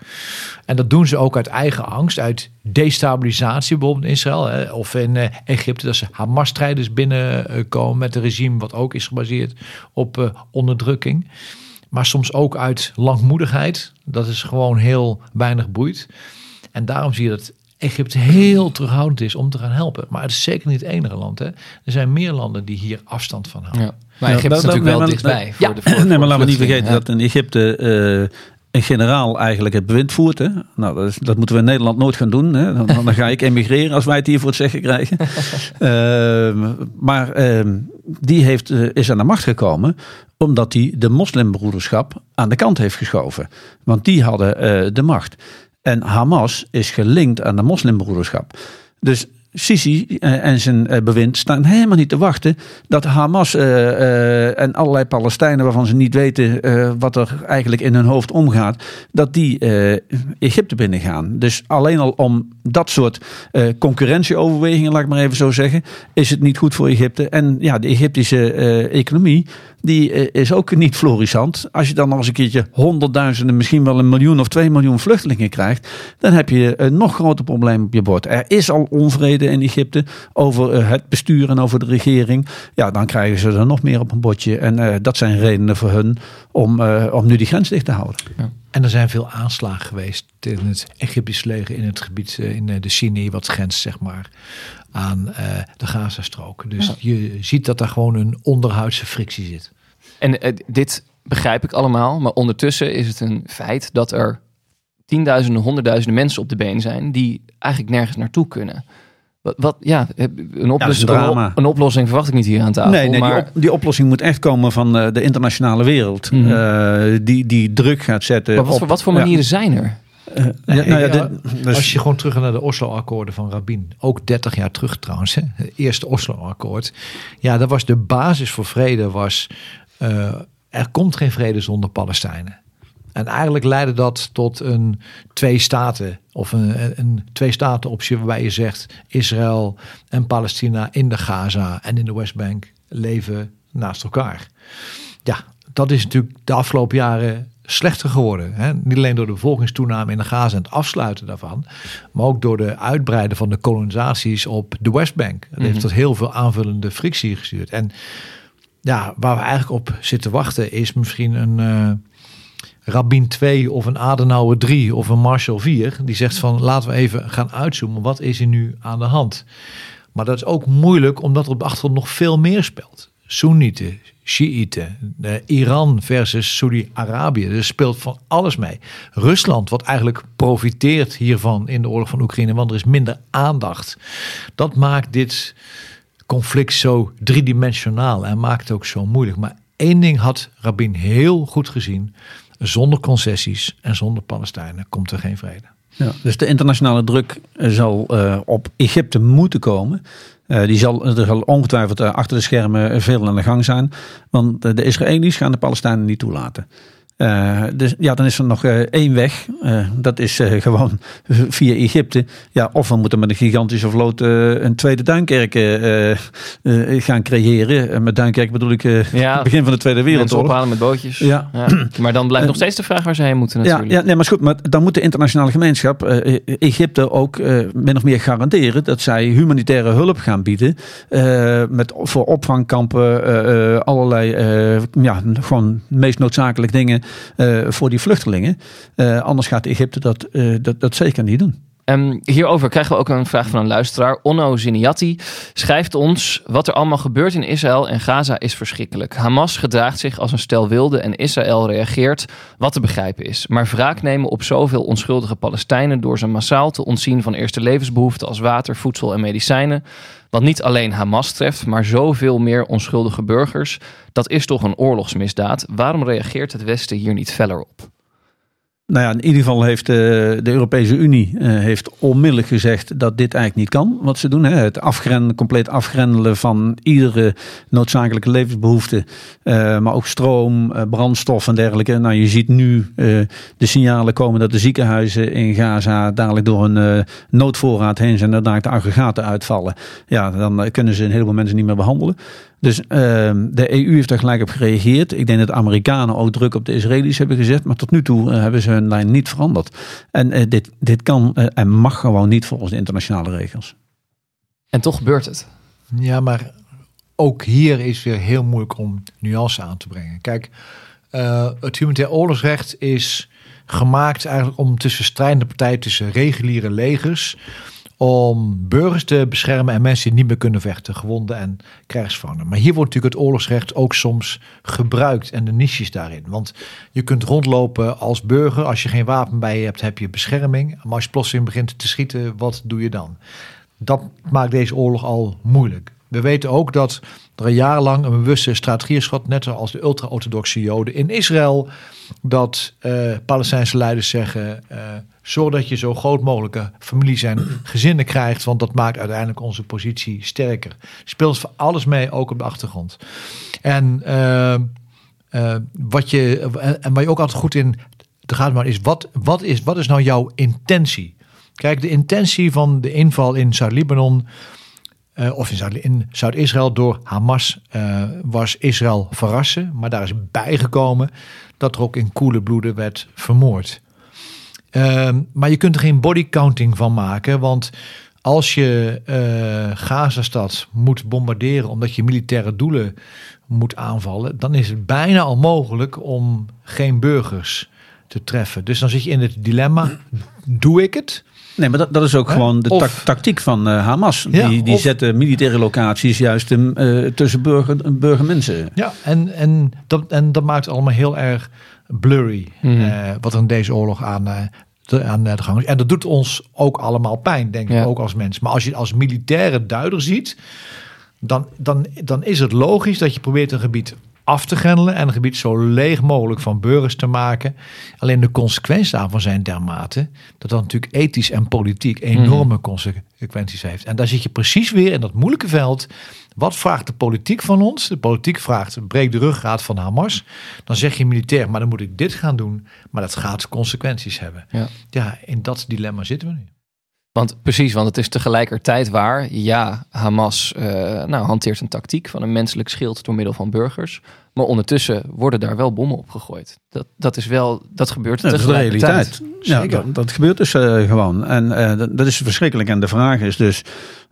En dat doen ze ook uit eigen angst, uit destabilisatie, bijvoorbeeld in Israël of in uh, Egypte, dat ze Hamas-strijders binnenkomen met een regime wat ook is gebaseerd op uh, onderdrukking. Maar soms ook uit langmoedigheid, dat is gewoon heel weinig boeit. En daarom zie je dat Egypte heel terughoudend is om te gaan helpen. Maar het is zeker niet het enige land. Hè. Er zijn meer landen die hier afstand van houden. Ja. Maar Egypte is natuurlijk wel dichtbij. ja. de, (laughs) nee, maar laten we niet vergeten dat in Egypte uh, een generaal eigenlijk het bewind voert. Hè. Nou, dat, is, dat, moeten we in Nederland nooit gaan doen. Hè. Dan, dan, ga ik emigreren als wij het hier voor het zeggen krijgen. uh, (laughs) maar uh, die heeft, uh, is aan de macht gekomen omdat hij de moslimbroederschap aan de kant heeft geschoven. Want die hadden uh, de macht. En Hamas is gelinkt aan de moslimbroederschap. Dus Sisi eh, en zijn eh, bewind staan helemaal niet te wachten dat Hamas uh, en allerlei Palestijnen waarvan ze niet weten wat er eigenlijk in hun hoofd omgaat, dat die Egypte binnengaan. Dus alleen al om dat soort concurrentieoverwegingen, laat ik maar even zo zeggen, is het niet goed voor Egypte. En ja, de Egyptische economie die is ook niet florissant. Als je dan nog eens een keertje honderdduizenden, misschien wel een miljoen of twee miljoen vluchtelingen krijgt, dan heb je een nog groter probleem op je bord. Er is al onvrede in Egypte over eh, het bestuur en over de regering. Ja, dan krijgen ze er nog meer op een bordje. En dat zijn redenen voor hun om, om nu die grens dicht te houden. Ja. En er zijn veel aanslagen geweest in het Egyptisch leger in het gebied in de Sinai, wat grenst zeg maar aan de Gazastrook. Dus ja. je ziet dat er gewoon een onderhuidse frictie zit. En dit begrijp ik allemaal. Maar ondertussen is het een feit dat er tienduizenden, honderdduizenden mensen op de been zijn die eigenlijk nergens naartoe kunnen. Wat, wat ja, een, oplossing, een drama. een oplossing verwacht ik niet hier aan tafel. Nee, nee maar die, op- die oplossing moet echt komen van eh, de internationale wereld. Mhm. Eh, die, die druk gaat zetten. Maar wat, op- voor, wat voor ja. manieren zijn er? Eh, ja, nou dit- dus- Als je gewoon terug gaat naar de Oslo-akkoorden van Rabin, ook 30 jaar terug trouwens, hè, het eerste Oslo-akkoord. Ja, dat was de basis voor vrede was, eh, er komt geen vrede zonder Palestijnen. En eigenlijk leidde dat tot een twee staten of een, een twee staten optie waarbij je zegt Israël en Palestina in de Gaza en in de Westbank leven naast elkaar. Ja, dat is natuurlijk de afgelopen jaren slechter geworden. Hè? Niet alleen door de bevolkingstoename in de Gaza en het afsluiten daarvan, maar ook door de uitbreiden van de kolonisaties op de Westbank. Dat heeft Mhm. tot heel veel aanvullende frictie gestuurd. En ja, waar we eigenlijk op zitten wachten is misschien een eh Rabin 2 of een Adenauer 3 of een Marshall 4. Die zegt van laten we even gaan uitzoomen. Wat is er nu aan de hand? Maar dat is ook moeilijk omdat er op de achtergrond nog veel meer speelt. Soenieten, Shiiten, Iran versus Saudi-Arabië. Er speelt van alles mee. Rusland, wat eigenlijk profiteert hiervan in de oorlog van Oekraïne, want er is minder aandacht. Dat maakt dit conflict zo driedimensionaal en maakt het ook zo moeilijk. Maar één ding had Rabin heel goed gezien. Zonder concessies en zonder Palestijnen komt er geen vrede. Ja, dus de internationale druk eh, zal eh, op Egypte moeten komen. Eh, die zal, er zal ongetwijfeld achter de schermen veel aan de gang zijn. Want de Israëli's gaan de Palestijnen niet toelaten. Eh, dus ja, dan is er nog eh, één weg. Eh, dat is (laughs) gewoon via Egypte. Ja, of we moeten met een gigantische vloot een tweede Duinkerk gaan creëren. En met Duinkerk bedoel ik Ja, het (laughs) begin van de Tweede Wereldoorlog. ophalen met bootjes. Ja. Maar dan blijft nog steeds de vraag waar ze heen moeten Ja, natuurlijk. ja, nee, maar goed. Maar dan moet de internationale gemeenschap Egypte ook min of meer garanderen dat zij humanitaire hulp gaan bieden. met, voor opvangkampen, allerlei, ja, gewoon meest noodzakelijk dingen voor die vluchtelingen. Eh, anders gaat Egypte dat, eh, dat, dat zeker niet doen. En hierover krijgen we ook een vraag van een luisteraar. Onno Ziniatti schrijft ons... Wat er allemaal gebeurt in Israël en Gaza is verschrikkelijk. Hamas gedraagt zich als een stel wilde en Israël reageert wat te begrijpen is. Maar wraak nemen op zoveel onschuldige Palestijnen... door ze massaal te ontzien van eerste levensbehoeften als water, voedsel en medicijnen... wat niet alleen Hamas treft, maar zoveel meer onschuldige burgers... dat is toch een oorlogsmisdaad. Waarom reageert het Westen hier niet feller op? Nou ja, in ieder geval heeft eh, de Europese Unie eh, heeft onmiddellijk gezegd dat dit eigenlijk niet kan. Wat ze doen, hè? het afgrendelen, compleet afgrendelen van iedere noodzakelijke levensbehoefte. eh, maar ook stroom, brandstof en dergelijke. Nou, je ziet nu de signalen komen dat de ziekenhuizen in Gaza dadelijk door een noodvoorraad heen zijn. Dat dadelijk de aggregaten uitvallen. Ja, dan kunnen ze een heleboel mensen niet meer behandelen. Dus ehm, de EU heeft daar gelijk op gereageerd. Ik denk dat de Amerikanen ook druk op de Israëli's hebben gezet. Maar tot nu toe eh, hebben ze hun lijn niet veranderd. En eh, dit, dit kan eh, en mag gewoon niet volgens de internationale regels. En toch gebeurt het. Ja, maar ook hier is weer heel moeilijk om nuance aan te brengen. Kijk, eh, het humanitair oorlogsrecht is gemaakt eigenlijk om tussen strijdende partijen, tussen reguliere legers, om burgers te beschermen en mensen die niet meer kunnen vechten, gewonden en krijgsgevangenen. Maar hier wordt natuurlijk het oorlogsrecht ook soms gebruikt en de niches daarin. Want je kunt rondlopen als burger, als je geen wapen bij je hebt, heb je bescherming. Maar als je plotseling begint te schieten, wat doe je dan? Dat maakt deze oorlog al moeilijk. We weten ook dat er jarenlang een bewuste strategie is gehad, net zoals de ultra-orthodoxe Joden in Israël, dat eh, Palestijnse leiders zeggen: eh, zorg dat je zo groot mogelijke families en (clears throat) gezinnen krijgt, want dat maakt uiteindelijk onze positie sterker. Speelt voor alles mee, ook op de achtergrond. En, eh, eh, wat, je, en waar je ook altijd goed in te gaan maar is wat, wat is wat is nou jouw intentie? Kijk, de intentie van de inval in Zuid-Libanon uh, of in, Zuid- in Zuid-Israël door Hamas was Israël verrassen. Maar daar is bijgekomen dat er ook in koele bloeden werd vermoord. Uh, maar je kunt er geen bodycounting van maken. Want als je uh, Gazastad moet bombarderen omdat je militaire doelen moet aanvallen, dan is het bijna onmogelijk om geen burgers te treffen. Dus dan zit je in het dilemma: doe ik het? Nee, maar dat, dat is ook gewoon de Of- tactiek van eh, Hamas. Ja, die die of- zetten militaire locaties juist eh, tussen burger, burgermensen. Ja, en, en, dat, en dat maakt allemaal heel erg blurry. Mhm. eh, wat er in deze oorlog aan, eh, de, aan de gang is. En dat doet ons ook allemaal pijn, denk ik, ook als mens. Maar als je het als militaire duider ziet, dan, dan, dan is het logisch dat je probeert een gebied af te grendelen en een gebied zo leeg mogelijk van burgers te maken. Alleen de consequenties daarvan zijn dermate dat dat natuurlijk ethisch en politiek enorme consequenties heeft. En daar zit je precies weer in dat moeilijke veld. Wat vraagt de politiek van ons? De politiek vraagt, breek de ruggraat van Hamas. Dan zeg je militair, maar dan moet ik dit gaan doen. Maar dat gaat consequenties hebben. Ja. Ja, in dat dilemma zitten we nu. Want precies, want het is tegelijkertijd waar, ja, Hamas eh, nou, hanteert een tactiek van een menselijk schild door middel van burgers. Maar ondertussen worden daar wel bommen op gegooid. Dat, dat is wel, dat gebeurt Ja, dat is de realiteit. Ja, dat, dat gebeurt dus eh, gewoon. En eh, dat, dat is verschrikkelijk. En de vraag is dus,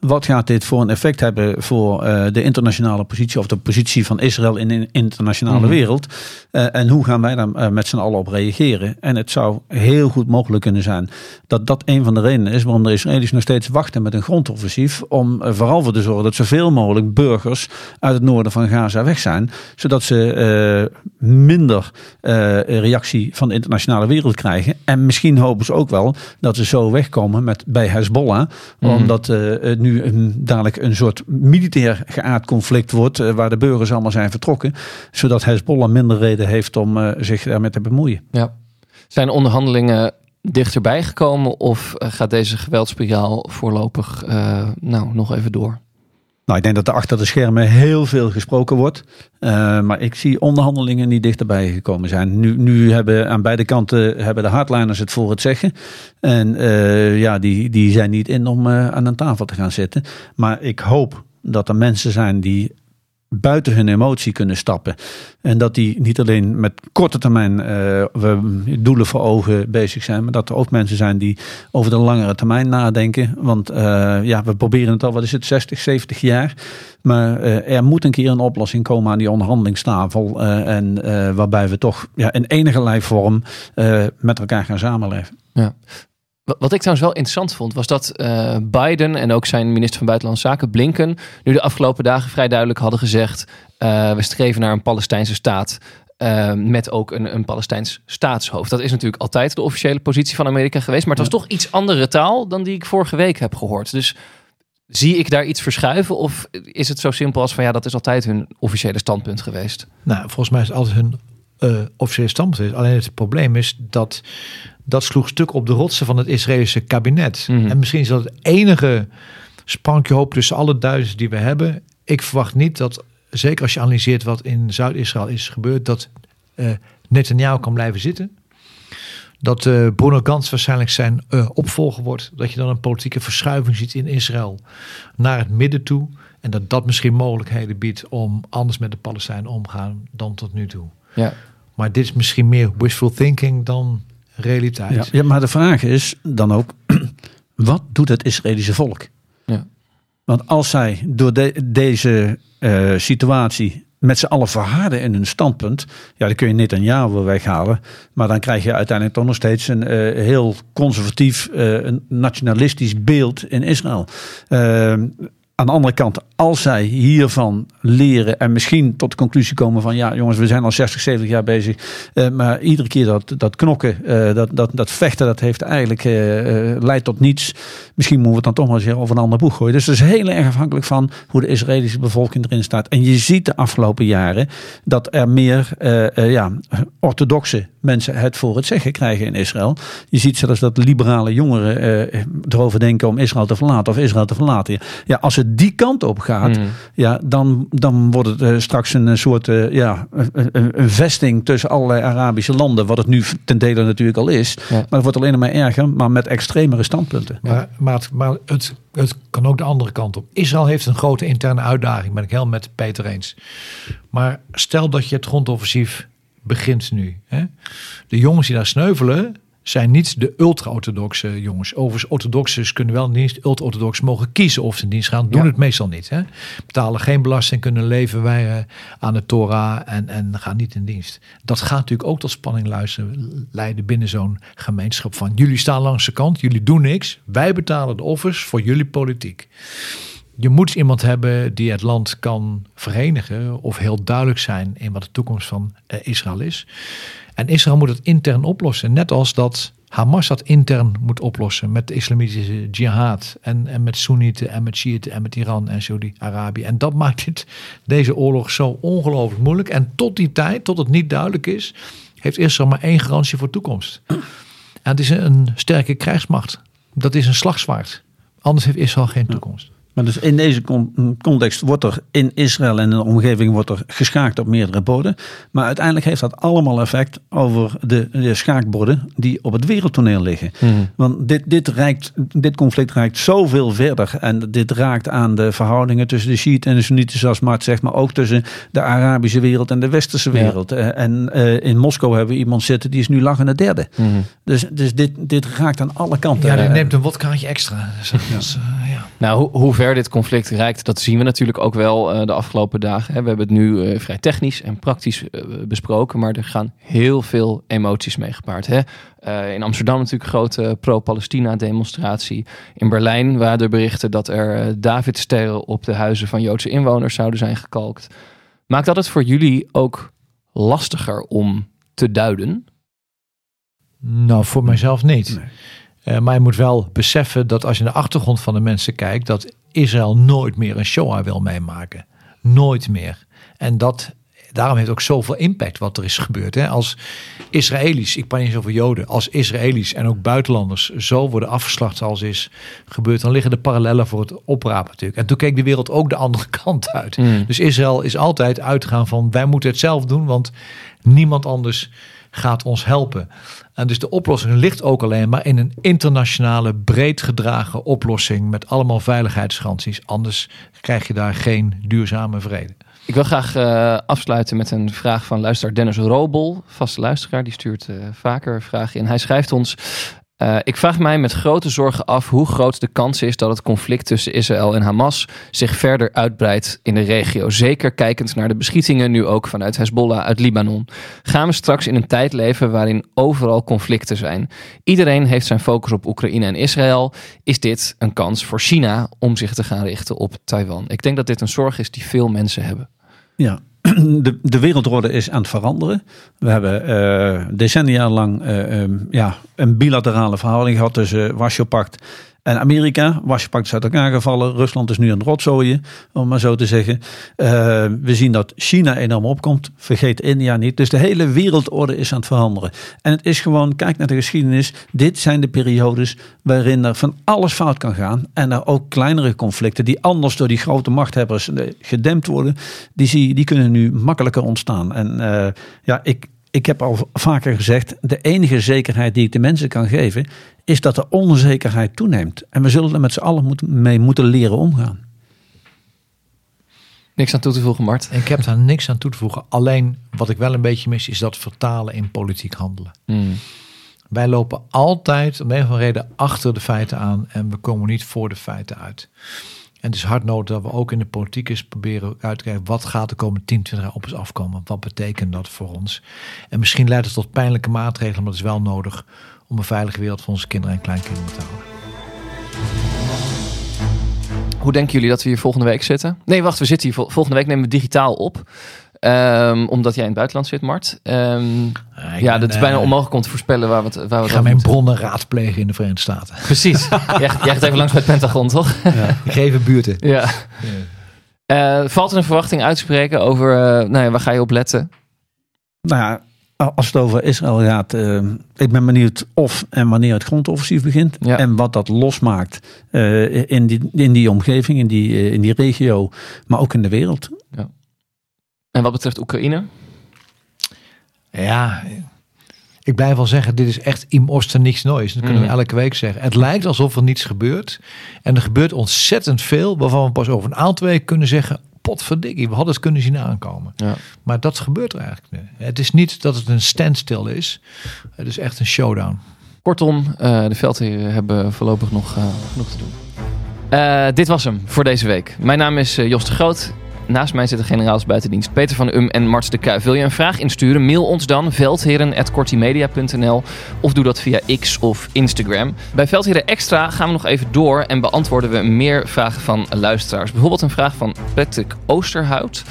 wat gaat dit voor een effect hebben voor eh, de internationale positie of de positie van Israël in de internationale Mhm. wereld? Eh, en hoe gaan wij daar met z'n allen op reageren? En het zou heel goed mogelijk kunnen zijn dat dat een van de redenen is waarom de Israëli's nog steeds wachten met een grondoffensief. Om vooral voor te zorgen dat zoveel mogelijk burgers uit het noorden van Gaza weg zijn. Zodat ze eh, minder eh, reactie van de internationale wereld krijgen. En misschien hopen ze ook wel dat ze zo wegkomen met, bij Hezbollah. Mhm. Omdat eh, het nu een, dadelijk een soort militair geaard conflict wordt. waar de burgers allemaal zijn vertrokken. Zodat Hezbollah minder reden heeft om zich daarmee te bemoeien. Ja. Zijn onderhandelingen dichterbij gekomen of gaat deze geweldspiraal voorlopig nou, nog even door? Nou, ik denk dat er achter de schermen heel veel gesproken wordt. Eh, maar ik zie onderhandelingen niet dichterbij gekomen zijn. Nu, nu hebben aan beide kanten hebben de hardliners het voor het zeggen. En eh, ja, die, die zijn niet in om eh, aan een tafel te gaan zitten. Maar ik hoop dat er mensen zijn die buiten hun emotie kunnen stappen. En dat die niet alleen met korte termijn eh, doelen voor ogen bezig zijn, maar dat er ook mensen zijn die over de langere termijn nadenken. Want eh, ja, we proberen het al, wat is het, 60, 70 jaar. Maar eh, er moet een keer een oplossing komen aan die onderhandelingstafel. en waarbij we toch ja, in enige eh, met elkaar gaan samenleven. Ja. Wa- Wat ik trouwens wel interessant vond, was dat eh, Biden en ook zijn minister van Buitenlandse Zaken, Blinken, nu de afgelopen dagen vrij duidelijk hadden gezegd: eh, we streven naar een Palestijnse staat. eh, met ook een, een Palestijns staatshoofd. Dat is natuurlijk altijd de officiële positie van Amerika geweest. Maar het was toch iets andere taal dan die ik vorige week heb gehoord. Dus zie ik daar iets verschuiven? Of is het zo simpel als van ja, dat is altijd hun officiële standpunt geweest? Nou, volgens mij is het altijd hun eh, officiële standpunt. Alleen het probleem is dat dat sloeg stuk op de rotsen van het Israëlische kabinet. Mhm. En misschien is dat het enige sprankje hoop tussen alle duizenden die we hebben. Ik verwacht niet dat, zeker als je analyseert wat in Zuid-Israël is gebeurd, dat eh Netanyahu kan blijven zitten. Dat eh, Bruno Gantz waarschijnlijk zijn opvolger wordt. Dat je dan een politieke verschuiving ziet in Israël naar het midden toe. En dat dat misschien mogelijkheden biedt om anders met de Palestijnen omgaan dan tot nu toe. Ja. Maar dit is misschien meer wishful thinking dan realiteit. Ja, ja, maar de vraag is dan ook, (clears throat) wat doet het Israëlische volk? Ja. Want als zij door de- deze eh, situatie met z'n allen verharden in hun standpunt, ja, dan kun je niet een jaar wel weghalen. Maar dan krijg je uiteindelijk toch nog steeds een eh, heel conservatief, eh, een nationalistisch beeld in Israël. Aan de andere kant, als zij hiervan leren en misschien tot de conclusie komen van ja jongens, we zijn al 60, 70 jaar bezig. eh, maar iedere keer dat, dat knokken, eh, dat, dat, dat vechten, dat heeft eigenlijk eh, leidt tot niets. Misschien moeten we het dan toch maar eens over een ander boek gooien. Dus het is heel erg afhankelijk van hoe de Israëlische bevolking erin staat. En je ziet de afgelopen jaren dat er meer ja, orthodoxe mensen het voor het zeggen krijgen in Israël. Je ziet zelfs dat liberale jongeren erover denken om Israël te verlaten of Israël te verlaten. Ja, als het die kant op gaat, Mhm. ja, dan, dan wordt het eh, straks een soort eh, ja, een, een- een vesting tussen allerlei Arabische landen. Wat het nu ten dele natuurlijk al is. Ja. Maar het wordt alleen maar erger, maar met extremere standpunten. Maar, maar, het, maar het, het kan ook de andere kant op. Israël heeft een grote interne uitdaging, ben ik helemaal met Peter eens. Maar stel dat je het grondoffensief begint nu. Hè? De jongens die daar sneuvelen, zijn niet de ultra-orthodoxe jongens. Overigens, orthodoxen kunnen wel in dienst. Ultra-orthodox mogen kiezen of ze in dienst gaan. Doen Ja. het meestal niet. Hè? Betalen geen belasting, kunnen leven wij aan de Torah en, en gaan niet in dienst. Dat gaat natuurlijk ook tot spanning luisteren, leiden binnen zo'n gemeenschap van jullie staan langs de kant, jullie doen niks. Wij betalen de offers voor jullie politiek. Je moet iemand hebben die het land kan verenigen of heel duidelijk zijn in wat de toekomst van eh, Israël is. En Israël moet het intern oplossen, net als dat Hamas dat intern moet oplossen met de islamitische jihad en, en met Soenieten en met Shiiten en met Iran en Saudi-Arabië. En dat maakt dit, deze oorlog zo ongelooflijk moeilijk. En tot die tijd, tot het niet duidelijk is, heeft Israël maar één garantie voor toekomst. En het is een sterke krijgsmacht. Dat is een slagzwaard. Anders heeft Israël geen toekomst. Maar dus in deze con- context wordt er in Israël en in de omgeving wordt er geschaakt op meerdere borden. Maar uiteindelijk heeft dat allemaal effect over de, de schaakborden die op het wereldtoneel liggen. Want dit, dit, reikt, dit conflict reikt zoveel verder. En dit raakt aan de verhoudingen tussen de Shiiten en de Soenieten, zoals Mart zegt. Maar ook tussen de Arabische wereld en de Westerse wereld. Eh, En eh, in Moskou hebben we iemand zitten die is nu lachende derde. Dus, dus dit, dit raakt aan alle kanten. Ja, die Eh, neemt een wodkaartje extra. Dus dat eh, ja. Nou, hoe, hoe ver dit conflict reikt, dat zien we natuurlijk ook wel eh, de afgelopen dagen. Hè. We hebben het nu eh, vrij technisch en praktisch eh, besproken, maar er gaan heel veel emoties mee gepaard. Hè. Eh, in Amsterdam natuurlijk een grote pro-Palestina-demonstratie. In Berlijn waren er berichten dat er Davidsterren op de huizen van Joodse inwoners zouden zijn gekalkt. Maakt dat het voor jullie ook lastiger om te duiden? Nou, voor mijzelf niet. Eh, maar je moet wel beseffen dat als je naar de achtergrond van de mensen kijkt, dat Israël nooit meer een Shoah wil meemaken. Nooit meer. En dat, daarom heeft ook zoveel impact wat er is gebeurd. Hè? Als Israëli's, ik praat niet over Joden, als Israëli's en ook buitenlanders zo worden afgeslacht zoals is gebeurd, dan liggen de parallellen voor het oprapen natuurlijk. En toen keek de wereld ook de andere (laughs) kant uit. Mm. Dus Israël is altijd uitgegaan van wij moeten het zelf doen, want niemand anders gaat ons helpen. En dus de oplossing ligt ook alleen maar in een internationale, breed gedragen oplossing met allemaal veiligheidsgaranties. Anders krijg je daar geen duurzame vrede. Ik wil graag eh, afsluiten met een vraag van luisteraar Dennis Robel, vaste luisteraar. Die stuurt eh, vaker vragen in. Hij schrijft ons... eh, ik vraag mij met grote zorgen af hoe groot de kans is dat het conflict tussen Israël en Hamas zich verder uitbreidt in de regio. Zeker kijkend naar de beschietingen nu ook vanuit Hezbollah uit Libanon. Gaan we straks in een tijd leven waarin overal conflicten zijn? Iedereen heeft zijn focus op Oekraïne en Israël. Is dit een kans voor China om zich te gaan richten op Taiwan? Ik denk dat dit een zorg is die veel mensen hebben. Ja, de, de wereldorde is aan het veranderen. We hebben eh, decennia lang eh, ehm, ja, een bilaterale verhouding gehad tussen Warschau-pact en Amerika. Warschau-pact is uit elkaar gevallen. Rusland is nu het rotzooien, om maar zo te zeggen. Uh, we zien dat China enorm opkomt. Vergeet India niet. Dus de hele wereldorde is aan het veranderen. En het is gewoon, kijk naar de geschiedenis. Dit zijn de periodes waarin er van alles fout kan gaan. En er ook kleinere conflicten die anders door die grote machthebbers gedempt worden. Die, zie, die kunnen nu makkelijker ontstaan. En uh, ja, ik, ik heb al vaker gezegd, de enige zekerheid die ik de mensen kan geven, is dat de onzekerheid toeneemt. En we zullen er met z'n allen moet, mee moeten leren omgaan. Niks aan toe te voegen, Mart. Ik heb daar niks aan toe te voegen. Alleen wat ik wel een beetje mis, is dat vertalen in politiek handelen. Mm. Wij lopen altijd om een of andere reden achter de feiten aan en we komen niet voor de feiten uit. En het is hard nodig dat we ook in de politiek eens proberen uit te kijken wat gaat de komende 10, 20 jaar op ons afkomen. Wat betekent dat voor ons? En misschien leidt het tot pijnlijke maatregelen, maar het is wel nodig om een veilige wereld voor onze kinderen en kleinkinderen te houden. Hoe denken jullie dat we hier volgende week zitten? Nee, wacht, we zitten hier vol volgende week nemen we digitaal op. Um, omdat jij in het buitenland zit, Mart. Um, ja, ja, dat is bijna uh, onmogelijk om te voorspellen waar we het waar we Ik ga mijn moeten. bronnen raadplegen in de Verenigde Staten. (laughs) Precies. jij, jij gaat even langs bij het Pentagon, toch? Ja. (laughs) Ik geef een buurten. Ja. ja. Uh, valt er een verwachting uit te spreken over, uh, nou ja, waar ga je op letten? Nou ja, als het over Israël gaat, uh, ik ben benieuwd of en wanneer het grondoffensief begint. Ja. En wat dat losmaakt uh, in, die, in die omgeving, in die, uh, in die regio, maar ook in de wereld. Ja. En wat betreft Oekraïne? Ja, ik blijf wel zeggen, dit is echt im oster niks noois. Dat kunnen we elke week zeggen. Het lijkt alsof er niets gebeurt. En er gebeurt ontzettend veel, waarvan we pas over een aantal weken kunnen zeggen... potverdikkie, we hadden het kunnen zien aankomen. Ja. Maar dat gebeurt er eigenlijk nu. Het is niet dat het een standstill is. Het is echt een showdown. Kortom, uh, de veldheren hebben voorlopig nog uh, genoeg te doen. Uh, dit was hem voor deze week. Mijn naam is Jos de Groot. Naast mij zitten generaals buitendienst Peter van Um en Marts de Kuijf. Wil je een vraag insturen? Mail ons dan veldheren.kortimedia.nl of doe dat via X of Instagram. Bij Veldheren Extra gaan we nog even door en beantwoorden we meer vragen van luisteraars. Bijvoorbeeld een vraag van Patrick Oosterhout,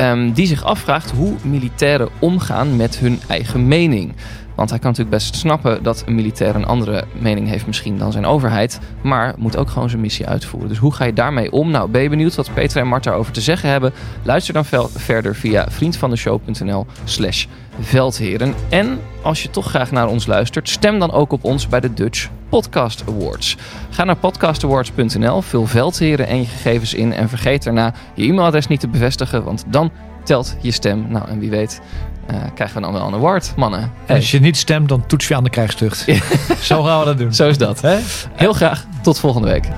um, die zich afvraagt hoe militairen omgaan met hun eigen mening. Want hij kan natuurlijk best snappen dat een militair een andere mening heeft misschien dan zijn overheid. Maar moet ook gewoon zijn missie uitvoeren. Dus hoe ga je daarmee om? Nou, ben je benieuwd wat Peter en Mart daarover te zeggen hebben? Luister dan verder via vriendvandeshow.nl slash veldheren. En als je toch graag naar ons luistert, stem dan ook op ons bij de Dutch Podcast Awards. Ga naar podcastawards.nl, vul veldheren en je gegevens in en vergeet daarna je e-mailadres niet te bevestigen, want dan telt je stem. Nou, en wie weet uh, krijgen we dan wel een award, mannen. Hey. Als je niet stemt, dan toets je aan de krijgstucht. Zo gaan we dat doen. (laughs) Zo is dat. Heel graag. Tot volgende week.